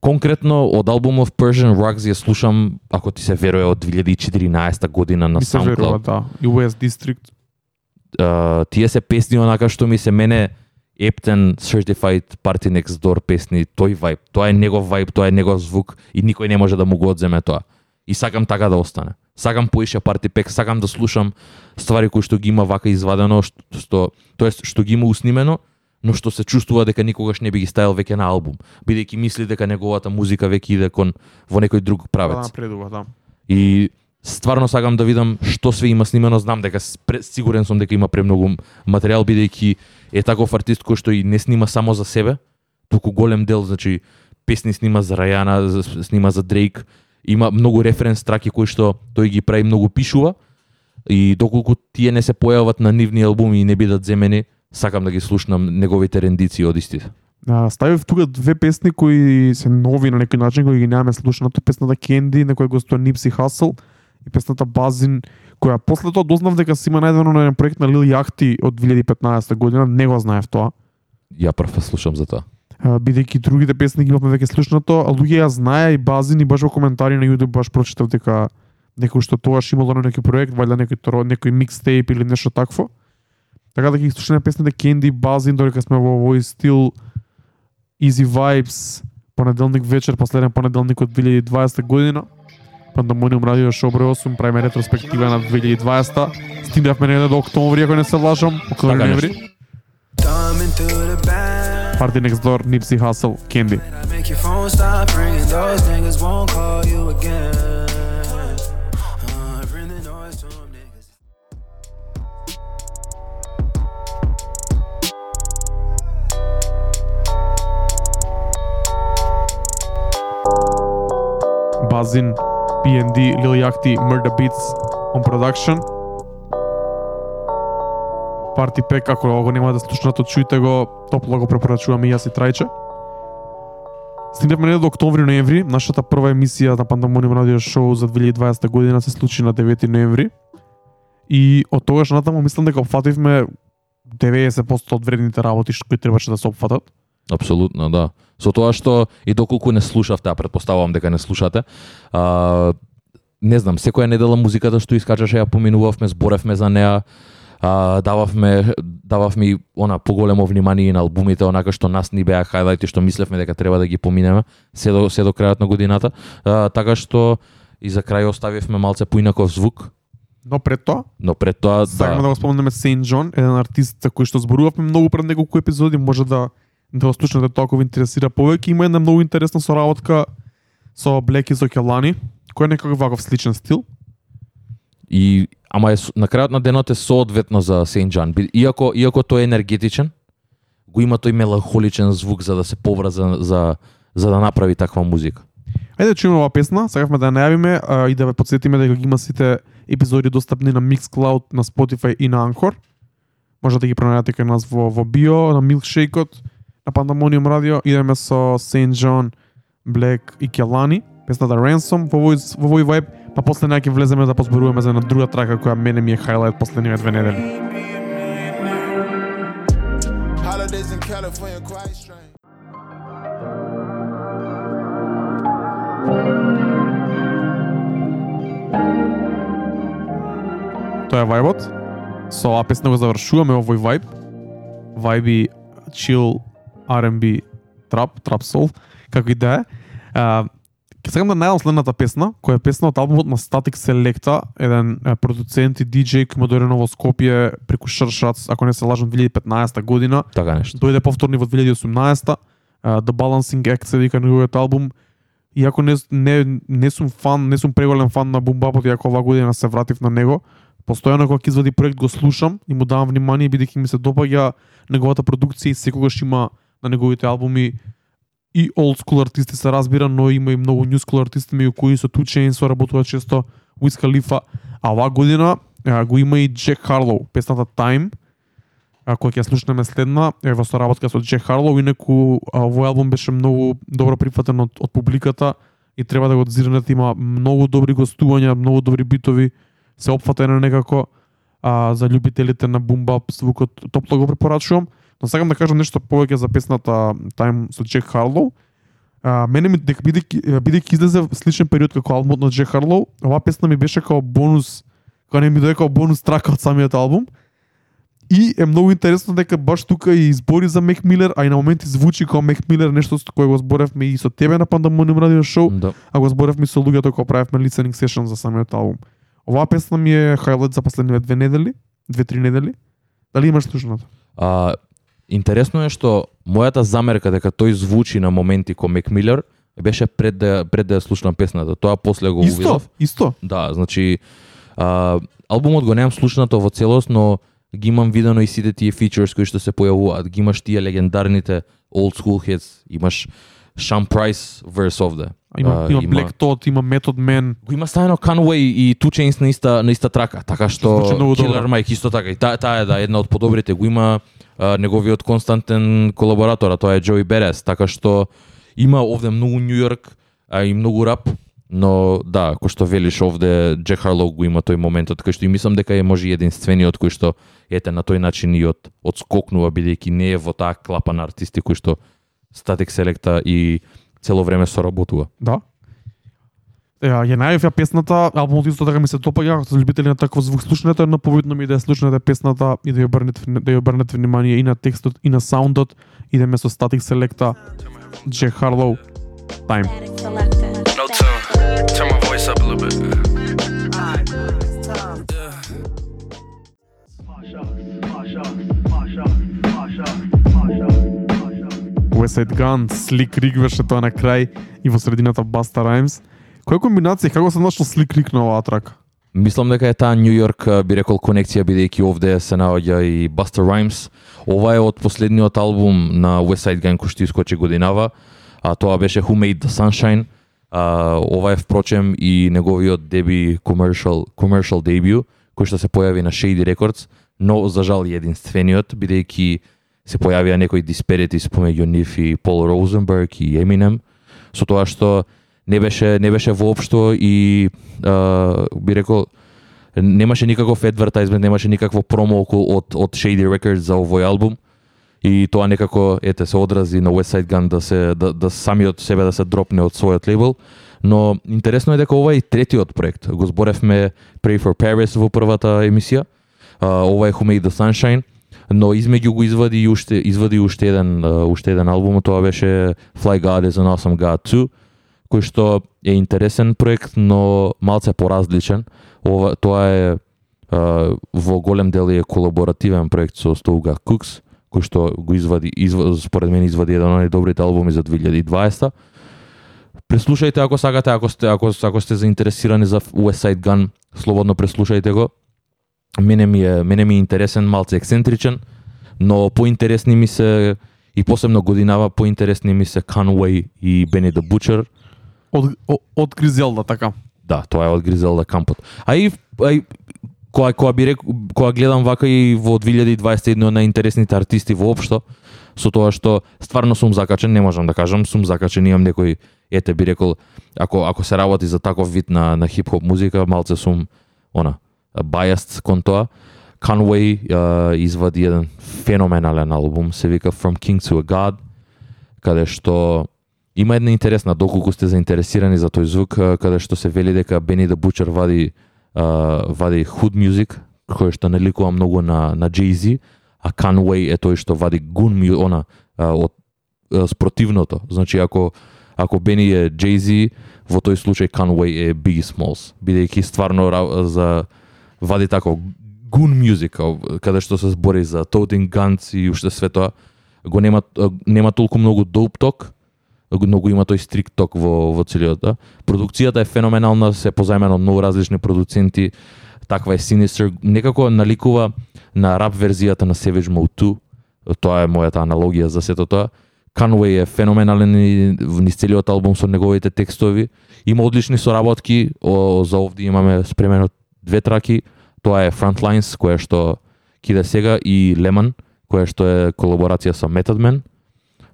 конкретно од албумов Persian Rugs ја слушам, ако ти се верува, од 2014 година на ми се верува, SoundCloud. да. И West District. Тие се песни онака што ми се мене Ептен Certified Party Next Door песни, тој вајб, тоа е негов вајб, тоа е негов звук и никој не може да му го одземе тоа. И сакам така да остане. Сакам поише Party Pack, сакам да слушам ствари кои што ги има вака извадено, што, што тоест што ги има уснимено, но што се чувствува дека никогаш не би ги ставил веќе на албум, бидејќи мисли дека неговата музика веќе иде кон во некој друг Да, правец. напредува, да. И стварно сакам да видам што све има снимено, знам дека сигурен сум дека има премногу материјал бидејќи е таков артист кој што и не снима само за себе, туку голем дел, значи песни снима за Рајана, снима за Дрейк, има многу референс траки кои што тој ги прави многу пишува и доколку тие не се појават на нивни албуми и не бидат земени, сакам да ги слушнам неговите рендиции од истите. А, ставив тука две песни кои се нови на некој начин, кои ги немаме слушнато. Песната Кенди, на која гостува Nipsey Хасл и песната Базин, која после тоа дознав дека си има најдено на еден проект на Lil Yachty од 2015 година, не го знаев тоа. Ја прв слушам за тоа. Бидејќи другите песни ги имавме веќе слушнато, а луѓе ја знаеа и Базин и баш во коментари на YouTube баш прочитав дека некој што тогаш имало на некој проект, валјда некој некој микстейп или нешто такво. Така да ги слушаме песните Candy, Базин, додека сме во овој стил Easy Vibes, понеделник вечер, последен понеделник од 2020 година. Пандамониум радио шоу број 8, правиме ретроспектива на 2020. Стигнавме негде до октомври, ако не се лажам, октомври, Така ноември. Party Next Door, Nipsey Hussle, Candy. Bazin, PND, Lil Yachty, Murder Beats on production. Party Pack, ако го нема да слушнато, чујте го, топло го препорачувам и јас и Трајче. Стигнавме не до октомври ноември, нашата прва емисија на Пандамониум радио шоу за 2020 година се случи на 9 ноември. И од тогаш натаму мислам дека опфативме 90% од вредните работи што кои требаше да се опфатат. Апсолутно, да. Со тоа што и доколку не слушавте, а предпоставувам дека не слушате, а, не знам, секоја недела музиката што искачаше ја поминувавме, зборевме за неа, а, дававме дававме и она поголемо внимание на албумите, онака што нас ни беа хајлајти што мислевме дека треба да ги поминеме се до се до крајот на годината. А, така што и за крај оставивме малце поинаков звук, Но пред тоа, но пред тоа сакаме да да, го споменеме Сейнт Джон, еден артист за кој што зборувавме многу пред неколку епизоди, може да да го слушнете тоа ако ви интересира повеќе. Има една многу интересна соработка со Блек и со Келани, кој е некаков ваков сличен стил. и ама е на крајот на денот е соодветно за Джан. Би- Иако иако тој е енергетичен, го има тој меланхоличен звук за да се поврза за за да направи таква музика. Ајде да чуеме оваа песна, сакавме да ја најавиме а, и да ве подсетиме дека ги има сите епизоди достапни на Mixcloud, на Spotify и на Anchor. Може да ги пронајдете кај нас во, во био, на Milkshake-от, на Pandemonium Radio. Идеме со Saint John, Black и Kelani. Песната Ransom во овој, во овој vibe, па после неа ќе влеземе да позборуваме за една друга трака која мене ми е хайлайт последниве две недели. Holidays in California quite strange. Тоа е вајбот. Со оваа песна го завршуваме овој вајб. Вајби chill R&B трап, трап сол, како и да е. Ке сакам да најдам следната песна, која е песна од албумот на Static Selecta, еден продуцент и диџеј кој дојде во Скопје преку Шршац, ако не се лажам 2015 година. Така нешто. Дојде повторно и во 2018 uh, The Balancing Act се вика неговиот албум. Иако не, не, не сум фан, не сум преголем фан на бумбапот, иако оваа година се вратив на него, постојано кога ќе извади проект го слушам и му давам внимание бидејќи ми се допаѓа неговата продукција и секогаш има на неговите албуми. И old school артисти се разбира, но има и многу new school артисти меѓу кои со Two Chainz соработува често Wiz Khalifa, а оваа година а, го има и Джек Харлоу, песната Time, а, која ќе слушнеме следна, е во соработка со Джек Харлоу, инаку овој албум беше многу добро прифатен од, од публиката и треба да го зирнете, има многу добри гостувања, многу добри битови, се опфатено некако а, за љубителите на бумбап звукот, топло го препорачувам. Но сакам да кажам нешто повеќе за песната Time со Джек Харлоу. А, мене ми дека бидејќи бидејќи излезе сличен период како албумот на Джек Харлоу, оваа песна ми беше као бонус, као не ми дојде као бонус трака од самиот албум. И е многу интересно дека баш тука и избори за Мек Милер, а и на моменти звучи како Мек Милер, нешто со кое го зборевме и со тебе на Pandemonium Radio Show, Да. а го зборевме со луѓето кога правевме listening session за самиот албум. Оваа песна ми е хайлайт за последниве две недели, две-три недели. Дали имаш слушнато? А, интересно е што мојата замерка дека тој звучи на моменти ко Мек Милер беше пред да пред да ја слушнам песната. Тоа после го Исто, увидов. исто. Да, значи а, албумот го немам слушнато во целост, но ги имам видено и сите тие фичерс кои што се појавуваат. Ги имаш тие легендарните old school hits, имаш Sean Price verse овде. Има, А, има Black Thought, има Method Man. Го има ставено Conway и Two Chainz на иста на иста трака, така што Killer. Mike исто така. И таа таа е да една од подобрите. Го има а, неговиот константен колаборатор, а тоа е Joey Beres, така што има овде многу Нью Йорк, а и многу рап, но да, кој што велиш овде Джек Харлоу го има тој моментот кај што и мислам дека е може единствениот кој што ете на тој начин и од одскокнува бидејќи не е во таа клапа на артисти кои што Static Selecta и цело време соработува. Да. Ја, ја најавив ја песната, албумот исто така ми се допаѓа, за љубители на таков звук слушнете, но повидно ми е да ја слушнете песната и да ја обрнете да ја обрнете внимание и на текстот и на саундот. Идеме со Static Selecta, Джек Харлоу, Time. No tune. Turn my voice up a little bit. West Side Gun, Slick Rick беше тоа на крај и во средината Busta Rhymes. Која комбинација, како се нашло Slick Rick на оваа трака? Мислам дека е таа Нью Йорк би рекол конекција бидејќи овде се наоѓа и Buster Rhymes. Ова е од последниот албум на West Side Gun кој што искочи годинава, а тоа беше Who Made the Sunshine. А, ова е впрочем и неговиот деби commercial commercial debut кој што се појави на Shady Records, но за жал единствениот, бидејќи се појавија некои диспаритис помеѓу нив и Пол Розенберг и Еминем, со тоа што не беше не беше воопшто и а, би рекол немаше никаков advertisement, немаше никакво промо околу од од Shady Records за овој албум и тоа некако ете се одрази на West Side Gun да се да, да самиот себе да се дропне од својот лейбл, но интересно е дека ова е и третиот проект. Го зборевме Pray for Paris во првата емисија. А, ова е Who Made the Sunshine, но измеѓу го извади и уште извади уште еден уште еден албум, тоа беше Fly God is an Awesome God 2, кој што е интересен проект, но малце поразличен. Ова тоа е во голем дел е колаборативен проект со Стоуга Кукс, кој што го извади, изв... според мен извади еден од најдобрите албуми за 2020. Преслушајте ако сакате, ако сте ако ако сте заинтересирани за West Side Gun, слободно преслушајте го. Мене ми е мене ми е интересен, малце ексцентричен, но поинтересни ми се и посебно годинава поинтересни ми се Conway и Benny the Butcher. Од, од Гризелда, така. Да, тоа е од Гризелда Кампот. А и, а и кога кога би рек, кога гледам вака и во 2021 на интересните артисти воопшто, со тоа што стварно сум закачен, не можам да кажам, сум закачен, имам некој ете би рекол ако ако се работи за таков вид на на хип-хоп музика, малце сум она biased кон тоа. Conway uh, извади еден феноменален албум, се вика From King to a God, каде што има една интересна, доколку сте заинтересирани за тој звук, каде што се вели дека Бени the Butcher вади uh, вади hood music, кој што наликува многу на на Jay-Z, а Conway е тој што вади гун mu, она uh, од uh, спротивното. Значи ако ако Бени е Jay-Z, во тој случај Conway е Biggie Smalls, бидејќи стварно за вади тако gun music, каде што се збори за toting guns и уште све тоа, го нема нема толку многу dope talk, многу има тој стрик ток во во целиот, да. Продукцијата е феноменална, се позаимено од многу различни продуценти. Таква е Sinister, некако наликува на рап верзијата на Savage Mode 2. Тоа е мојата аналогија за сето тоа. Conway е феноменален и низ целиот албум со неговите текстови. Има одлични соработки, о, за овде имаме спремено две траки. Тоа е Frontlines, која што киде сега и Lemon, која што е колаборација со Method Man.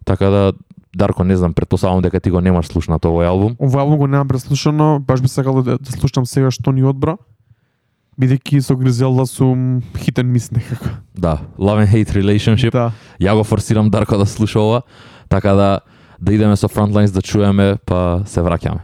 Така да Дарко, не знам, претпоставам дека ти го немаш слушнато овој албум. Овој албум го немам преслушано, баш би сакал да, да слушам сега што ни одбра. Бидејќи со Гризелда сум хитен мис некако. Да, Love and Hate Relationship. Да. Ја го форсирам Дарко да слуша ова, така да да идеме со Frontlines да чуеме, па се враќаме.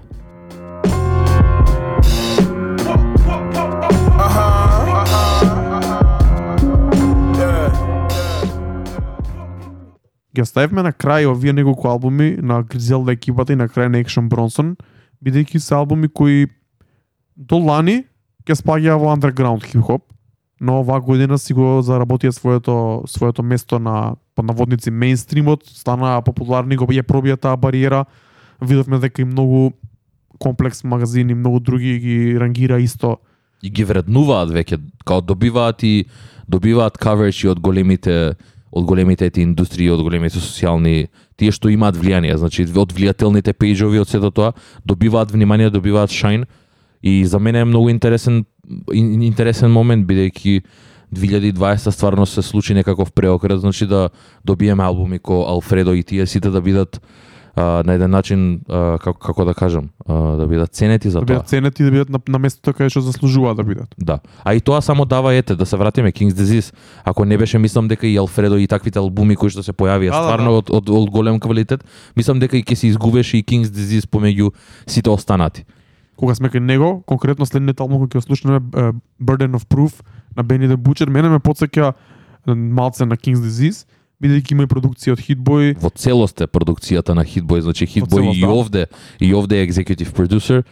Ги оставивме на крај овие неколку албуми на Гризелда екипата и на крај на Екшн Бронсон, бидејќи се албуми кои до лани ќе спаѓаа во underground хип-хоп, но оваа година си го заработија своето своето место на под наводници мејнстримот, стана популарни, го ја пробија таа бариера. Видовме дека и многу комплекс магазини, многу други ги рангира исто И ги вреднуваат веќе, као добиваат и добиваат coverage и од големите од големите ети индустрии, од големите социјални тие што имаат влијание, значи од влијателните пејџови од сето тоа добиваат внимание, добиваат шајн. И за мене е многу интересен интересен момент бидејќи 2020 стварно се случи некаков преокрет, значи да добиеме албуми ко Алфредо и тие сите да бидат а, на еден начин а, како како да кажам, а, да бидат ценети за да тоа. бидат ценети да бидат на, на местото каде што заслужуваат да бидат. Да. А и тоа само дава ете да се вратиме King's Disease. Ако не беше мислам дека и Алфредо и таквите албуми кои што се појавија Да, да, стварно да. од, од, од голем квалитет, мислам дека и ќе се изгубеше и King's Disease помеѓу сите останати. кога сме кај него, конкретно следниот албум кој ќе го слушнеме Burden of Proof на Benny the Butcher, мене ме потсеќа е, малце на King's Disease, бидејќи има и продукција од Hitboy, Во целост е продукцијата на Hitboy, значи Hitboy целост, и да. овде и овде е executive producer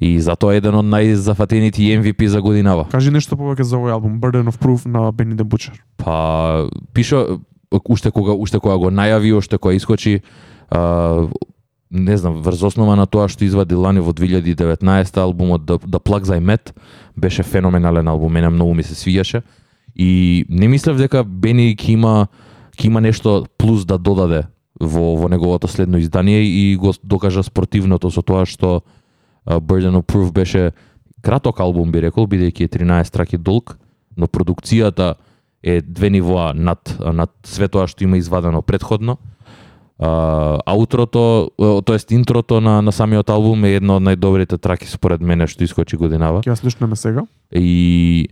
и затоа еден од најзафатените MVP за годинава. Кажи нешто повеќе за овој албум Burden of Proof на Benny the Butcher. Па пиша уште кога уште кога го најави, уште кога искочи а, не знам, врз основа на тоа што извади лани во 2019 албумот The, The Plugs I Met беше феноменален албум, мене многу ми се свијаше и не мислев дека Бени ќе има ќе има нешто плюс да додаде во во неговото следно издание и го докажа спротивното со тоа што Burden of Proof беше краток албум би рекол, бидејќи е 13 траки долг, но продукцијата е две нивоа над над све тоа што има извадено предходно. А, аутрото, тоест интрото на на самиот албум е едно од најдобрите траки според мене што искочи годинава. Ќе ја слушнеме сега. И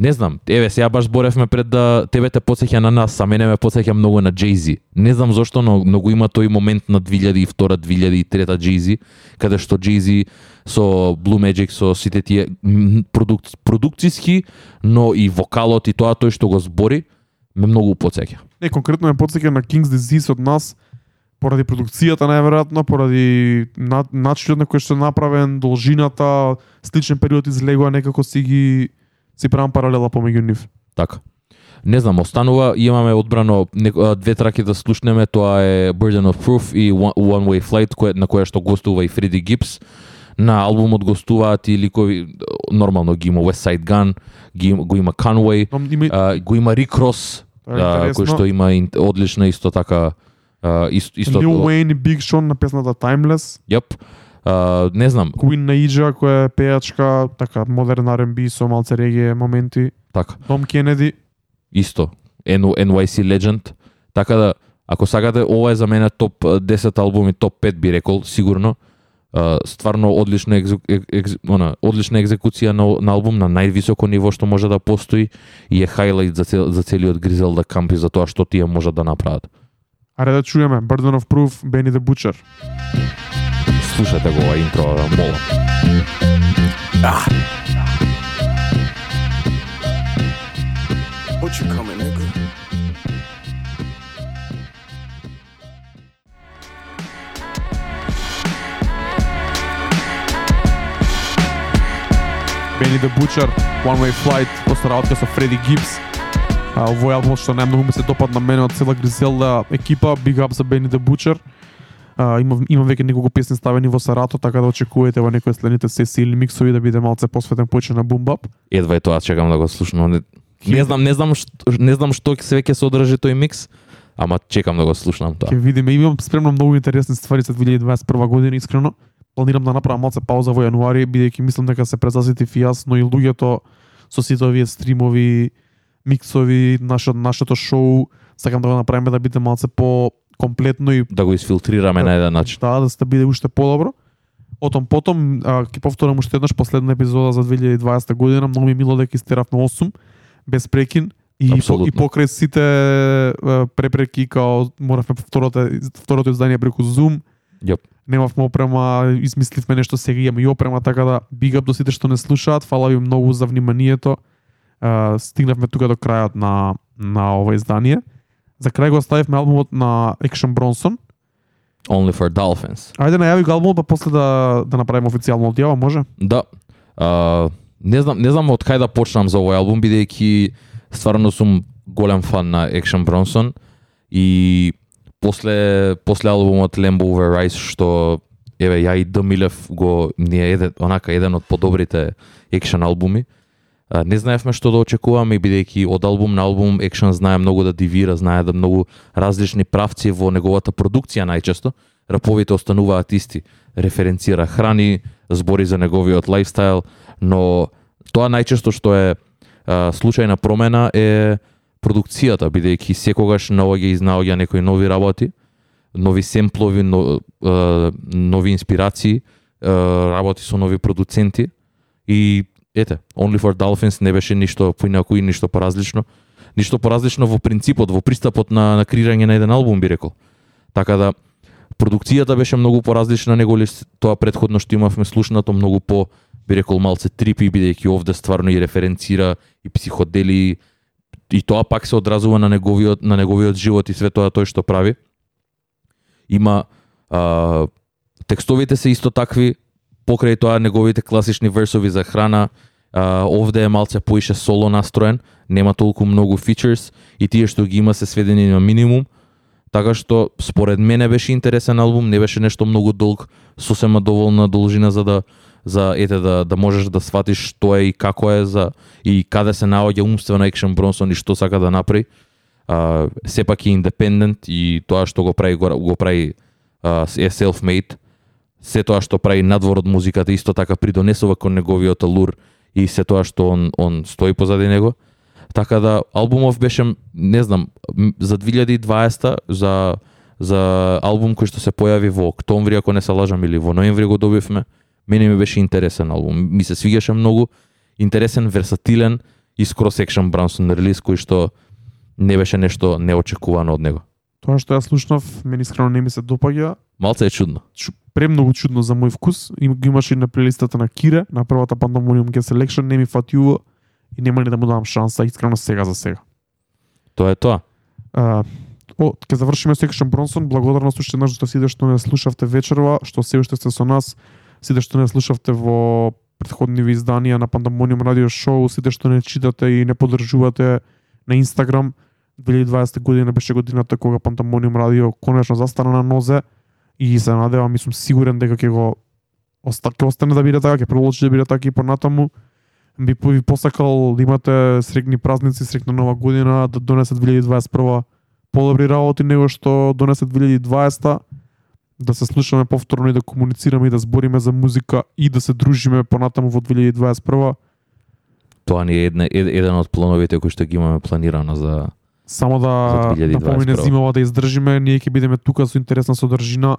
не знам, еве сега баш зборевме пред да тебе те потсеќа на нас, а мене ме потсеќа многу на Jay-Z. Не знам зошто, но многу има тој момент на 2002 2003 Jay-Z, каде што Jay-Z со Blue Magic со сите тие продук, продукциски, но и вокалот и тоа тој што го збори ме многу потсеќа. Не, конкретно ме потсеќа на King's Disease од нас, поради продукцијата најверојатно, поради на, начинот на кој што е направен, должината, сличен период излегува некако си ги си правам паралела помеѓу нив. Така. Не знам, останува, имаме одбрано две траки да слушнеме, тоа е Burden of Proof и One, Way Flight, кое, на која што гостува и Фреди Гипс. На албумот гостуваат и ликови, нормално ги има West Side Gun, ги, има- го има Conway, има а, го има Rick Ross, а, кој што има одлична исто така а, исто, исто Lil Wayne и Big Sean на песната Timeless, Јап. А, не знам, Queen Naija која е пејачка, така модерн R&B со малце реге моменти, така. Том Кенеди, исто. N NYC Legend. Така да ако сакате ова е за мене топ 10 албуми топ 5 би рекол сигурно. Uh, стварно одлична екзу, ек, екз, она, одлична екзекуција на, на албум на највисоко ниво што може да постои и е хайлайт за, цел, за целиот Griselda камп и за тоа што тие можат да направат. аре да чуеме. Burden of Proof, Benny the Butcher. Слушате го ова интро, молам. What you coming, nigga? Benny the Butcher, One Way Flight, постараотка со Фреди Гипс. А, овој албум што најмногу ми се допадна мене од цела Гризелда екипа, Big Up за Benny the Butcher. А, имам, имам веќе неколку песни ставени во Сарато, така да очекувате во некои следните сесии или миксови да биде малце посветен повеќе на Bap. Едва е тоа чекам да го слушнам. Не, не знам, не знам што, не знам што се веќе содржи тој микс, ама чекам да го слушнам тоа. Ќе видиме, имам спремно многу интересни ствари за 2021 година, искрено. Планирам да направам малце пауза во јануари, бидејќи мислам дека се презаситив и јас, но и луѓето со сите овие стримови, миксови, нашето нашето шоу, сакам да го направиме да биде малце по комплетно и Да го изфилтрираме на еден начин. да, да се да биде уште подобро. Отом потом а, ќе повторам уште еднаш последна епизода за 2020 година, многу ми мило дека истеравме 8 без прекин и, по, Апсолутно. и покрај сите препреки као моравме второто второто издание преку Zoom. Јап. Немавме опрема, измисливме нешто сега имаме и опрема, така да big up до сите што не слушаат. Фала ви многу за вниманието. А, стигнавме тука до крајот на на ова издание. За крај го оставивме албумот на Action Bronson. Only for Dolphins. Ајде најави го албумот, па после да да направиме официјално одјава, може? Да. А, не знам, не знам од кај да почнам за овој албум бидејќи стварно сум голем фан на Action Bronson и после после албумот Lambo Over Rice што еве ја и Дмилев го ни е еден онака еден од подобрите екшен албуми. А, не знаевме што да очекуваме бидејќи од албум на албум Action знае многу да дивира, знае да многу различни правци во неговата продукција најчесто. Раповите остануваат исти. Референцира храни, збори за неговиот лайфстайл, но тоа најчесто што е а, случајна промена е продукцијата, бидејќи секогаш наоѓа и изнаоѓа некои нови работи, нови семплови, но, а, нови инспирации, а, работи со нови продуценти и ете, Only for Dolphins не беше ништо поинаку и ништо поразлично. Ништо поразлично во принципот, во пристапот на, на креирање на еден албум би рекол. Така да продукцијата беше многу поразлична него ли тоа предходно што имавме слушнато многу по би рекол малце трипи бидејќи овде стварно и референцира и психодели и тоа пак се одразува на неговиот на неговиот живот и све тоа тој што прави. Има а, текстовите се исто такви покрај тоа неговите класични версови за храна, а, овде е малце поише соло настроен, нема толку многу фичерс и тие што ги има се сведени на минимум. Така што според мене беше интересен албум, не беше нешто многу долг, сосема доволна должина за да за ете да да можеш да сватиш што е и како е за и каде се наоѓа умствено Екшен Бронсон и што сака да направи. А, сепак е индепендент и тоа што го прави го, го прави а, е self-made се тоа што прави надвор од музиката исто така придонесува кон неговиот лур и се тоа што он он стои позади него. Така да албумов беше не знам за 2020 за за албум кој што се појави во октомври ако не се лажам или во ноември го добивме. Мене ми беше интересен албум. Ми се свигаше многу интересен, версатилен и скоро секшен Брансон релиз кој што не беше нешто неочекувано од него. Тоа што ја слушнав, мене искрено не ми се допаѓа. Малце е чудно. Чу- Премногу чудно за мој вкус. Им ги имаше и на плейлистата на Кире, на првата Pandemonium Get Selection, не ми фатиува и нема ни да му дам шанса искрено сега за сега. Тоа е тоа. А, о, ќе завршиме Section Бронсон. Благодарност уште еднаш што сите што не слушавте вечерва, што се уште сте со нас, сите што не слушавте во претходниви изданија на Pandemonium Radio Show, сите што не читате и не поддржувате на Инстаграм. 2020 година беше годината кога Pandemonium Radio конечно застана на нозе и се надевам и сум сигурен дека ќе го оста, ќе остане да биде така, ќе продолжи да биде така и понатаму. Би ви посакал да имате срекни празници, срекна нова година, да донесе 2021 подобри работи него што донесе 2020 да се слушаме повторно и да комуницираме и да збориме за музика и да се дружиме понатаму во 2021 Тоа ни е една, еден од плановите кои што ги имаме планирано за само да За 2021. да да издржиме, ние ќе бидеме тука со интересна содржина,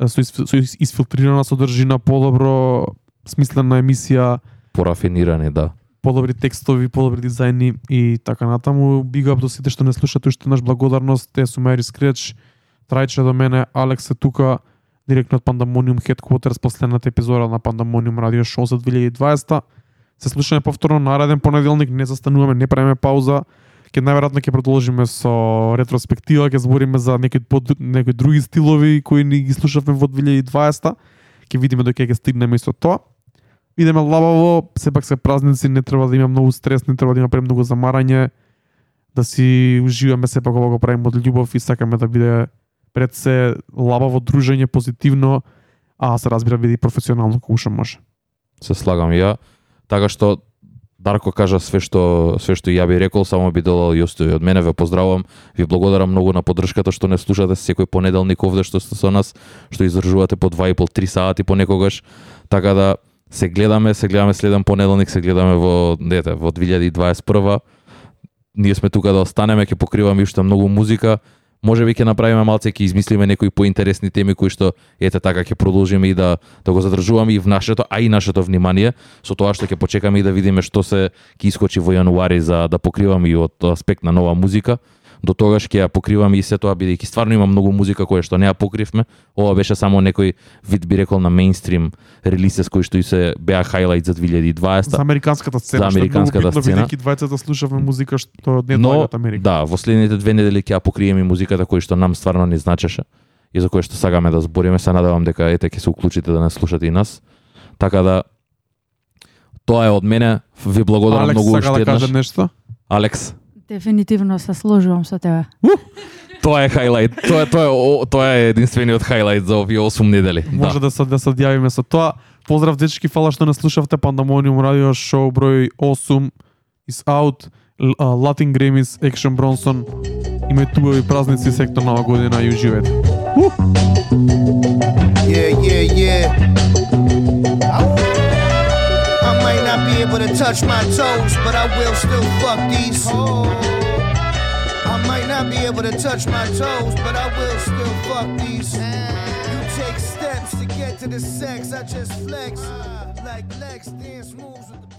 со, ис, со изфилтрирана содржина, подобро смислена емисија, порафиниране, да. подобри текстови, подобри дизајни и така натаму. Big up до сите што не слушате уште наш благодарност, те су Мери Скреч, Трајче до мене, Алекс е тука, директно од Pandemonium Headquarters, последната епизода на Pandemonium Radio Show за 2020. Се слушаме повторно нареден понеделник, не застануваме, не правиме пауза. Ке најверојатно ќе продолжиме со ретроспектива, ќе збориме за некои под, некои други стилови кои ни ги слушавме во 2020. Ќе видиме до ќе стигнеме и со тоа. Идеме лабаво, сепак се празници, не треба да има многу стрес, не треба да има премногу замарање, да си уживаме сепак ова го правиме од љубов и сакаме да биде пред се лабаво дружење, позитивно, а се разбира биде и професионално колку што може. Се слагам ја. Така што Дарко кажа све што све што ја би рекол, само би додал и остои од мене ве поздравувам. Ви благодарам многу на поддршката што не слушате секој понеделник овде што сте со нас, што издржувате по 2 и пол 3 сати понекогаш. Така да се гледаме, се гледаме следен понеделник, се гледаме во дете во 2021. Ние сме тука да останеме, ќе покриваме уште многу музика. Може би ќе направиме малце, ќе измислиме некои поинтересни теми кои што ете така ќе продолжиме и да да го задржуваме и в нашето, а и нашето внимание со тоа што ќе почекаме и да видиме што се ќе искочи во јануари за да покриваме и од аспект на нова музика. До тогаш ќе ја покриваме и се тоа бидејќи стварно има многу музика која што не ја покривме. Ова беше само некој вид би рекол на мейнстрим релисес кои што и се беа хайлайт за 2020. За американската сцена, За американската што е многу сцена. битно, бидејќи двајцата слушавме музика што не Но, од Америка. да, во следните две недели ќе ја покриеме музиката кој што нам стварно не значеше и за кој што сагаме да збориме, се надевам дека ете ќе се уклучите да не слушате и нас. Така да тоа е од мене. Ви благодарам Алекс многу сака уште да еднаш. каже нешто? Алекс, Дефинитивно се сложувам со тебе. тоа е хайлайт. Тоа е тоа е о- тоа е единствениот хайлайт за овие 8 недели. Може Да. да се да се одјавиме со тоа. Поздрав дечки, фала што не слушавте Pandemonium Radio Show број 8 is out. Л- а, Latin Grammys, Action Bronson. Имајте убави празници, сектор нова година и уживете. Yeah, yeah, yeah. Be able to touch my toes, but I will still fuck these. I might not be able to touch my toes, but I will still fuck these. You take steps to get to the sex, I just flex. Like Lex, dance moves with the.